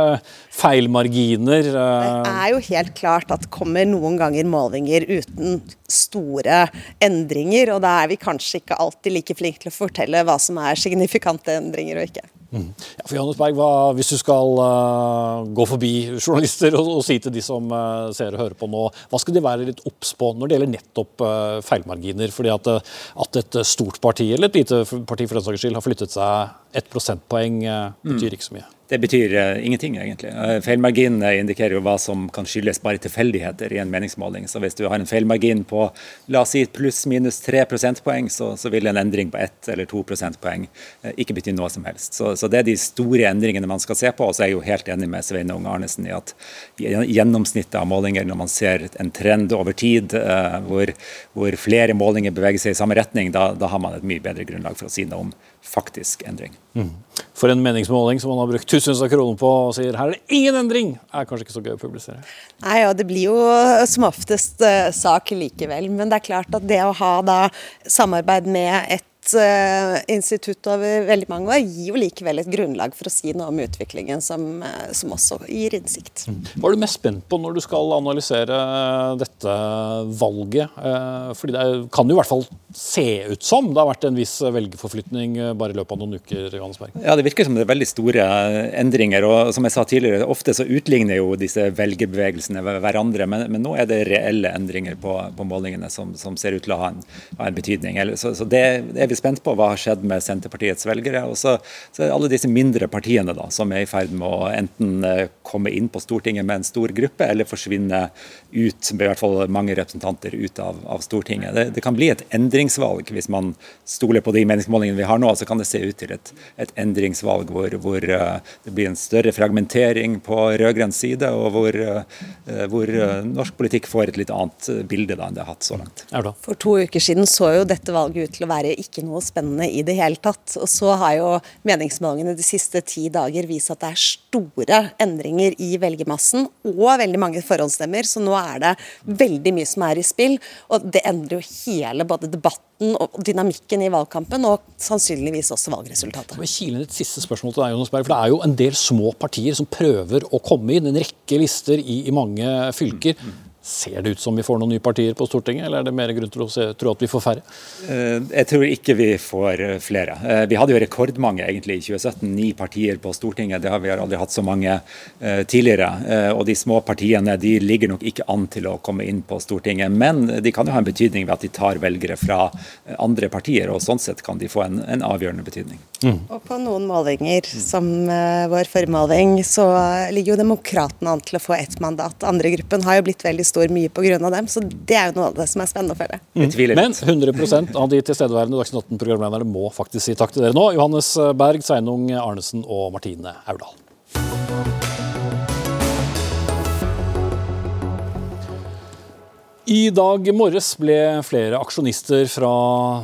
feilmarginer. Det er jo helt klart at kommer noen ganger målinger uten store endringer, og da er vi kanskje ikke alltid like flinke til å fortelle hva som er signifikante endringer og ikke. Mm. Ja, for Johannes Berg, hva, Hvis du skal uh, gå forbi journalister og, og, si til de som uh, ser og hører på nå, hva skal de være litt obs på når det gjelder nettopp uh, feilmarginer? Fordi at, at, et stort parti, eller et lite parti for den saks skyld, har flyttet seg ett prosentpoeng, betyr mm. ikke så mye. Det betyr uh, ingenting, egentlig. Uh, feilmargin indikerer jo hva som kan skyldes bare tilfeldigheter i en meningsmåling. Så hvis du har en feilmargin på la oss si pluss-minus tre prosentpoeng, så, så, vil en endring på ett eller to prosentpoeng uh, ikke bety noe som helst. Så, så, det er de store endringene man skal se på. Og så er jeg jo helt enig med Svein Unge Arnesen i at gjennomsnittet av målinger, når man ser en trend over tid hvor, hvor, flere målinger beveger seg i samme retning, da, da har man et mye bedre grunnlag for å si noe om faktisk endring. Mm. For en meningsmåling som man har brukt tusenvis av kroner på og sier her er det ingen endring, er kanskje ikke så gøy å publisere? Nei, og det blir jo som oftest uh, sak likevel. Men det er klart at det å ha da samarbeid med et uh, institutt over veldig mange år, gir jo likevel et grunnlag for å si noe om utviklingen som, uh, som også gir innsikt. Mm. Hva er du mest spent på når du skal analysere dette valget? Uh, fordi det kan jo i hvert fall se ut som det har vært en viss velgerforflytning bare i løpet av noen uker? Johannesberg. Ja, Det virker som det er veldig store endringer. og som jeg sa tidligere, Ofte så utligner jo disse velgerbevegelsene hverandre, men, men nå er det reelle endringer på, på målingene som, som, ser ut til å ha en, ha en betydning. Så, så det, det er vi veldig spent på hva har skjedd med Senterpartiets velgere. Og så, så er alle disse mindre partiene da, som er i ferd med å enten komme inn på Stortinget med en stor gruppe, eller forsvinne ut, med i hvert fall mange representanter ut av, av Stortinget. Det, det, kan bli et endringsvalg hvis man stoler på de meningsmålingene vi har nå. Så kan det se ut til et, et endringsvalg hvor, hvor, det blir en større fragmentering på rød-grønn side, og hvor, hvor norsk politikk får et litt annet bilde da enn det har hatt så langt. For to uker siden så jo dette valget ut til å være ikke noe spennende i det hele tatt. Og så har jo meningsmålingene de siste ti dager vist at det er store endringer i velgermassen og veldig mange forhåndsstemmer. Så nå er det veldig mye som er i spill. Og det endrer jo hele både debatten og dynamikken i valgkampen, og sannsynligvis også valgresultatet. Kile et siste spørsmål til deg, Jonas Berg, for Det er jo en del små partier som prøver å komme inn. En rekke lister i, i mange fylker. Ser det ut som vi får noen nye partier på Stortinget, eller er det mer grunn til å tro at vi får færre? Eh, jeg tror ikke vi får eh, flere. Eh, vi hadde jo rekordmange egentlig i 2017, ni partier på Stortinget. Det har vi aldri hatt så mange tidligere. Og de små partiene de ligger nok ikke an til å komme inn på Stortinget. Men de kan jo ha en betydning ved at de tar velgere fra andre partier, og sånn sett kan de få en, en avgjørende betydning. Mm. Og på noen målinger, som vår formåling, så ligger jo Demokratene an til å få ett mandat. Andre gruppen har jo blitt veldig stor står mye av dem. Så det er jo noe av det som er spennende å følge. Mm. Men 100% av de tilstedeværende Dagsnytt 18-programlederne må faktisk si takk til dere nå. Johannes Berg, Sveinung Arnesen og Martine Aurdal. I dag morges ble flere aksjonister fra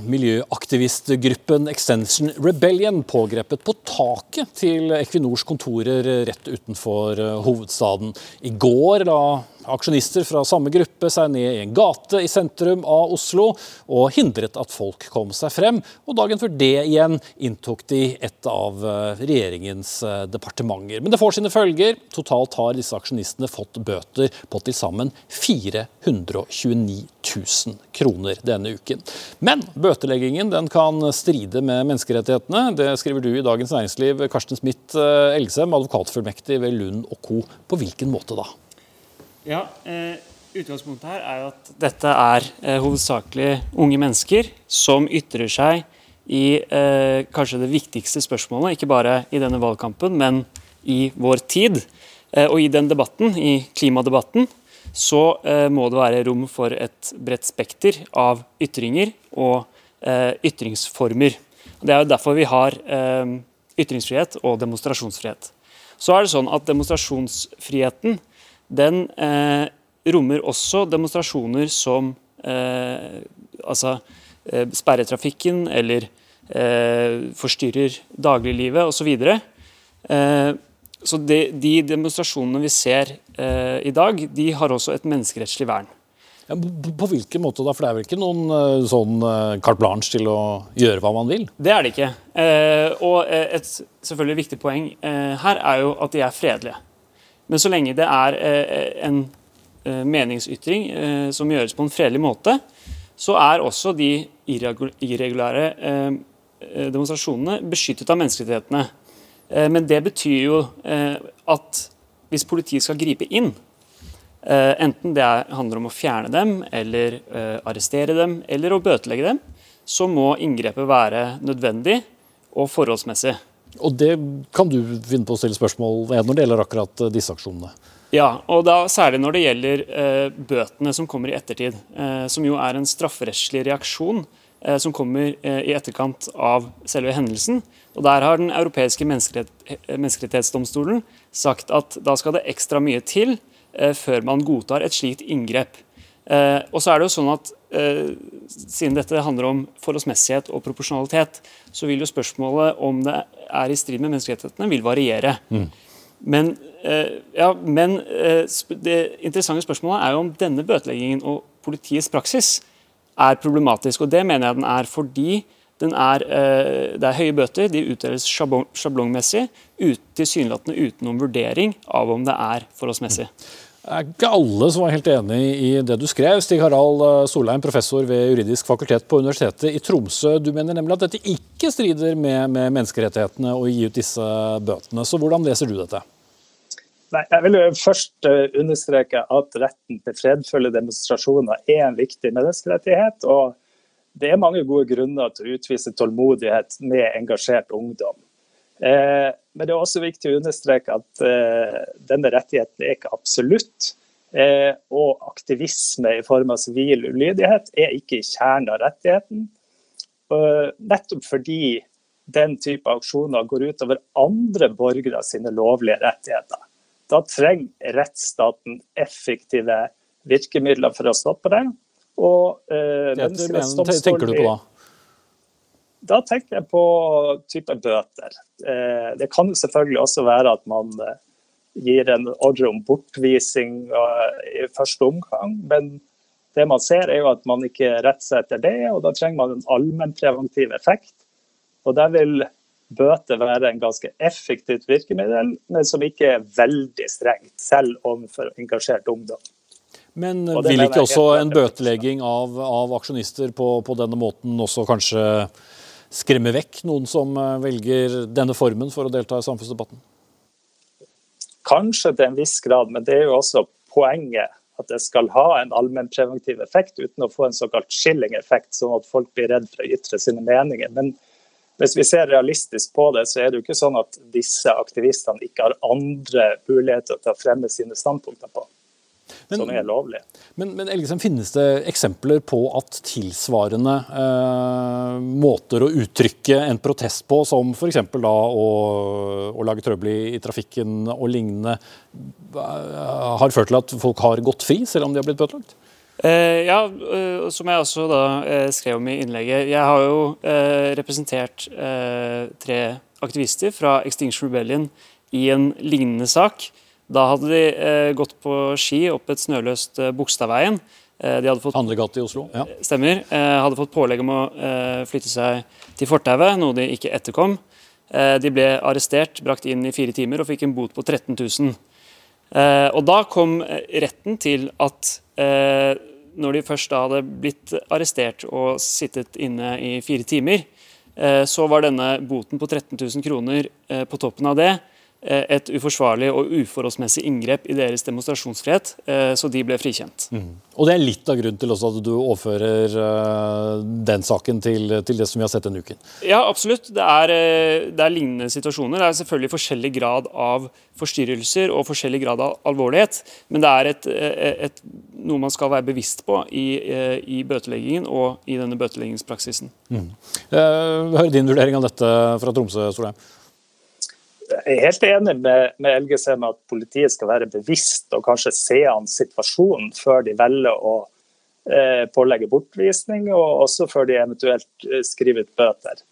miljøaktivistgruppen Extension Rebellion pågrepet på taket til Equinors kontorer rett utenfor hovedstaden. I går la Aksjonister fra samme gruppe seg ned i en gate i sentrum av Oslo og hindret at folk kom seg frem. Og dagen før det igjen inntok de et av eh, regjeringens eh, departementer. Men det får sine følger. Totalt har disse aksjonistene fått bøter på til sammen 429 000 kroner denne uken. Men bøteleggingen den kan stride med menneskerettighetene. Det skriver du i Dagens Næringsliv. Karsten Smith Elgsem, Elgesem, advokatfullmektig ved Lund og co. På hvilken måte da? Ja, eh, Utgangspunktet her er jo at dette er eh, hovedsakelig unge mennesker som ytrer seg i eh, kanskje det viktigste spørsmålet, ikke bare i denne valgkampen, men i vår tid. Eh, og i den debatten, i klimadebatten, så eh, må det være rom for et bredt spekter av ytringer og eh, ytringsformer. Det er jo derfor vi har ytringsfrihet og demonstrasjonsfrihet. Så er det sånn at demonstrasjonsfriheten den eh, rommer også demonstrasjoner som eh, altså eh, sperrer trafikken eller eh, forstyrrer dagliglivet osv. Eh, så de, de demonstrasjonene vi ser eh, i dag, de har også et menneskerettslig vern. Ja, på hvilken måte da? For det er vel ikke noen sånn carte blanche til å gjøre hva man vil? Det er det ikke. Og et selvfølgelig viktig poeng her er jo at de er fredelige. Men så lenge det er eh, en eh, meningsytring eh, som gjøres på en fredelig måte, så er også de irregulære demonstrasjonene beskyttet av menneskerettighetene. Men det betyr jo at hvis politiet skal gripe inn, enten det handler om å fjerne dem, eller arrestere dem, eller å bøtelegge dem, så må inngrepet være nødvendig og forholdsmessig. Og det kan du finne på å stille spørsmål ved når det gjelder akkurat eh, disse aksjonene? Ja, og da særlig når det gjelder eh, bøtene som kommer i ettertid. Eh, som jo er en strafferettslig reaksjon eh, som kommer eh, i etterkant av selve hendelsen. Og Der har Den europeiske eh, menneskerettighetsdomstolen sagt at da skal det ekstra mye til før man godtar et slikt inngrep. og så er det jo sånn at Siden dette handler om forholdsmessighet og proporsjonalitet, så vil jo spørsmålet om det er i strid med menneskerettighetene, vil variere. Mm. Men, eh, ja, men eh, det interessante spørsmålet er jo om denne bøteleggingen og politiets praksis er problematisk. Og det mener jeg den er fordi den er, eh, det er høye bøter. De utdeles sjablongmessig, ut, tilsynelatende uten noen vurdering av om det er forholdsmessig. Mm. Det er ikke alle som var helt enig i det du skrev. Stig Harald eh, Solheim, professor ved juridisk fakultet på Universitetet i Tromsø. Du mener nemlig at dette ikke strider med, med menneskerettighetene å gi ut disse bøtene. Så hvordan leser du dette? Nei, jeg vil jo først eh, understreke at retten til fredfulle demonstrasjoner er en viktig menneskerettighet. og det er mange gode grunner til å utvise tålmodighet med engasjert ungdom. Eh, men det er også viktig å understreke at eh, denne rettigheten er ikke absolutt. Eh, og aktivisme i form av sivil ulydighet er ikke i kjernen av rettigheten. Eh, nettopp fordi den type aksjoner går utover andre borgere sine lovlige rettigheter. Da trenger rettsstaten effektive virkemidler for å stoppe det. Og, eh, tenker du på da? Da tenker jeg på type bøter. Eh, det kan selvfølgelig også være at man eh, gir en ordre om bortvising eh, i første omgang, men det man ser er jo at man ikke retter seg etter det, og da trenger man en allmennpreventiv effekt. Og der vil bøter være en ganske effektivt virkemiddel, men som ikke er veldig strengt, selv overfor engasjert ungdom. Men vil ikke også en bøtelegging av, av aksjonister på, på, denne måten også kanskje skremme vekk noen som eh, velger denne formen for å delta i samfunnsdebatten? Kanskje til en viss grad, men det er jo også poenget at det skal ha en allmennpreventiv effekt uten å få en såkalt skilling-effekt, sånn at folk blir redd for å ytre sine meninger. Men hvis vi ser realistisk på det, så er det jo ikke sånn at disse aktivistene ikke har andre muligheter til å fremme sine standpunkter på. Men, som er lovlig. Men, men Elgesem, finnes det eksempler på at tilsvarende eh, måter å uttrykke en protest på, som f.eks. da å, å, lage trøbbel i, i trafikken og lignende, eh, har ført til at folk har gått fri, selv om de har blitt bøtelagt? Eh, ja, eh, som jeg også da eh, skrev om i innlegget. Jeg har jo uh, representert tre aktivister fra Extinction Rebellion i en lignende sak. Da hadde de gått på ski opp et snøløst Bogstadveien. de hadde fått, Handlegate i Oslo. Ja. Stemmer. hadde fått pålegg om å flytte seg til fortauet, noe de ikke etterkom. de ble arrestert, brakt inn i fire timer og fikk en bot på 13 000. og da kom retten til at når de først da hadde blitt arrestert og sittet inne i fire timer, eh, så var denne boten på 13 000 kroner eh, på toppen av det Eh, et uforsvarlig og uforholdsmessig inngrep i deres demonstrasjonsfrihet, eh, så de ble frikjent. Mm. Og Det er litt av grunnen til at du overfører eh, den saken til, til, det som vi har sett denne uken? Ja, absolutt. Det er, det er, lignende situasjoner. Det er selvfølgelig forskjellig grad av forstyrrelser og forskjellig grad av alvorlighet, men det er et, et, noe man skal være bevisst på i, i bøteleggingen og i denne bøteleggingspraksisen. Mm. Hør din vurdering av dette fra Tromsø, Solheim. Jeg er helt enig med, med Elgesem at politiet skal være bevisst og kanskje se an situasjonen før de velger å eh, pålegge bortvisning, og også før de eventuelt eh, skriver ut bøter.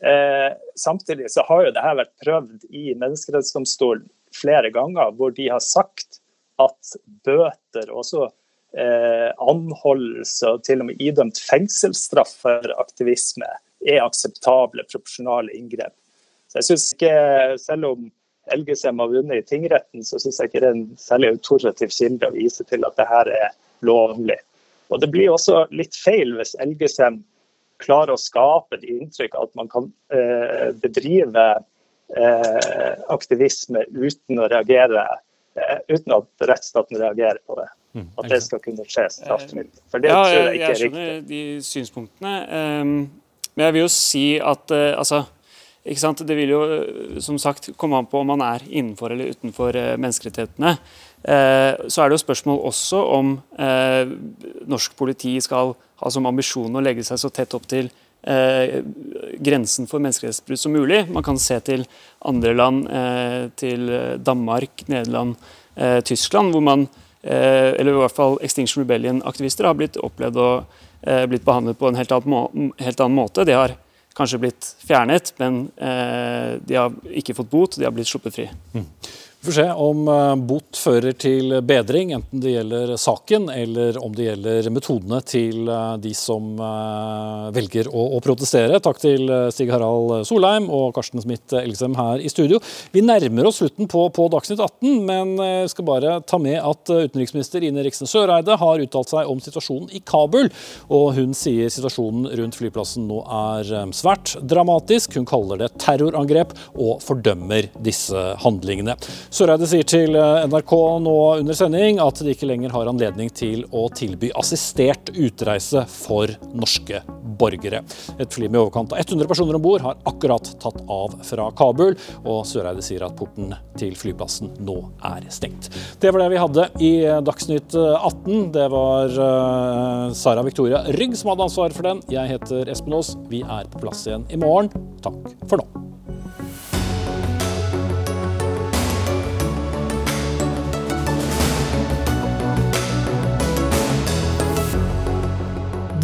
Eh, samtidig så har jo dette vært prøvd i Menneskerettighetsdomstolen flere ganger, hvor de har sagt at bøter, også eh, anholdelse og til og med idømt fengselsstraff for aktivisme, er akseptable proporsjonale inngrep. Så jeg synes ikke, Selv om Elgesem har vunnet i tingretten, så syns jeg ikke det er en særlig autorativ kilde å vise til at det her er lovlig. Og Det blir også litt feil hvis Elgesem klarer å skape et inntrykk av at man kan eh, bedrive eh, aktivisme uten å reagere eh, uten at rettsstaten reagerer på det. Mm, at det skal kunne skje straffmildt. For det ja, tror jeg ikke er riktig. Jeg skjønner de synspunktene. Um, men jeg vil jo si at uh, altså det vil jo eh, som sagt komme an på om man er innenfor eller utenfor eh, menneskerettighetene. Eh, så er det jo spørsmål også om norsk politi skal ha som ambisjon å legge seg så tett opp til grensen for menneskerettighetsbrudd som mulig. Man kan se til andre land, til Danmark, Nederland, Tyskland, hvor man, eller i hvert fall Extinction Rebellion-aktivister, har blitt opplevd og blitt behandlet på en helt annen, måte. De har kanskje blitt fjernet, men eh, de har ikke fått bot, de har blitt sluppet fri. Mm. Vi får se om eh, bot fører til bedring, enten det gjelder saken eller om det gjelder metodene til eh, de som eh, velger å, protestere. Takk til Stig Harald Solheim og Karsten Smith Elgesem her i studio. Vi nærmer oss slutten på, på Dagsnytt 18, men jeg skal bare ta med at utenriksminister Ine Riksen Søreide har uttalt seg om situasjonen i Kabul. Og hun sier situasjonen rundt flyplassen nå er svært dramatisk. Hun kaller det terrorangrep og fordømmer disse handlingene. Søreide sier til NRK nå under sending at de ikke lenger har anledning til å tilby assistert utreise for norske borgere. Et fly med i overkant av 100 personer om bord har akkurat tatt av fra Kabul, og Søreide sier at porten til flyplassen nå er stengt. Det var det vi hadde i Dagsnytt 18. Det var Sara Victoria Rygg som hadde ansvaret for den. Jeg heter Espen Aas. Vi er på plass igjen i morgen. Takk for nå.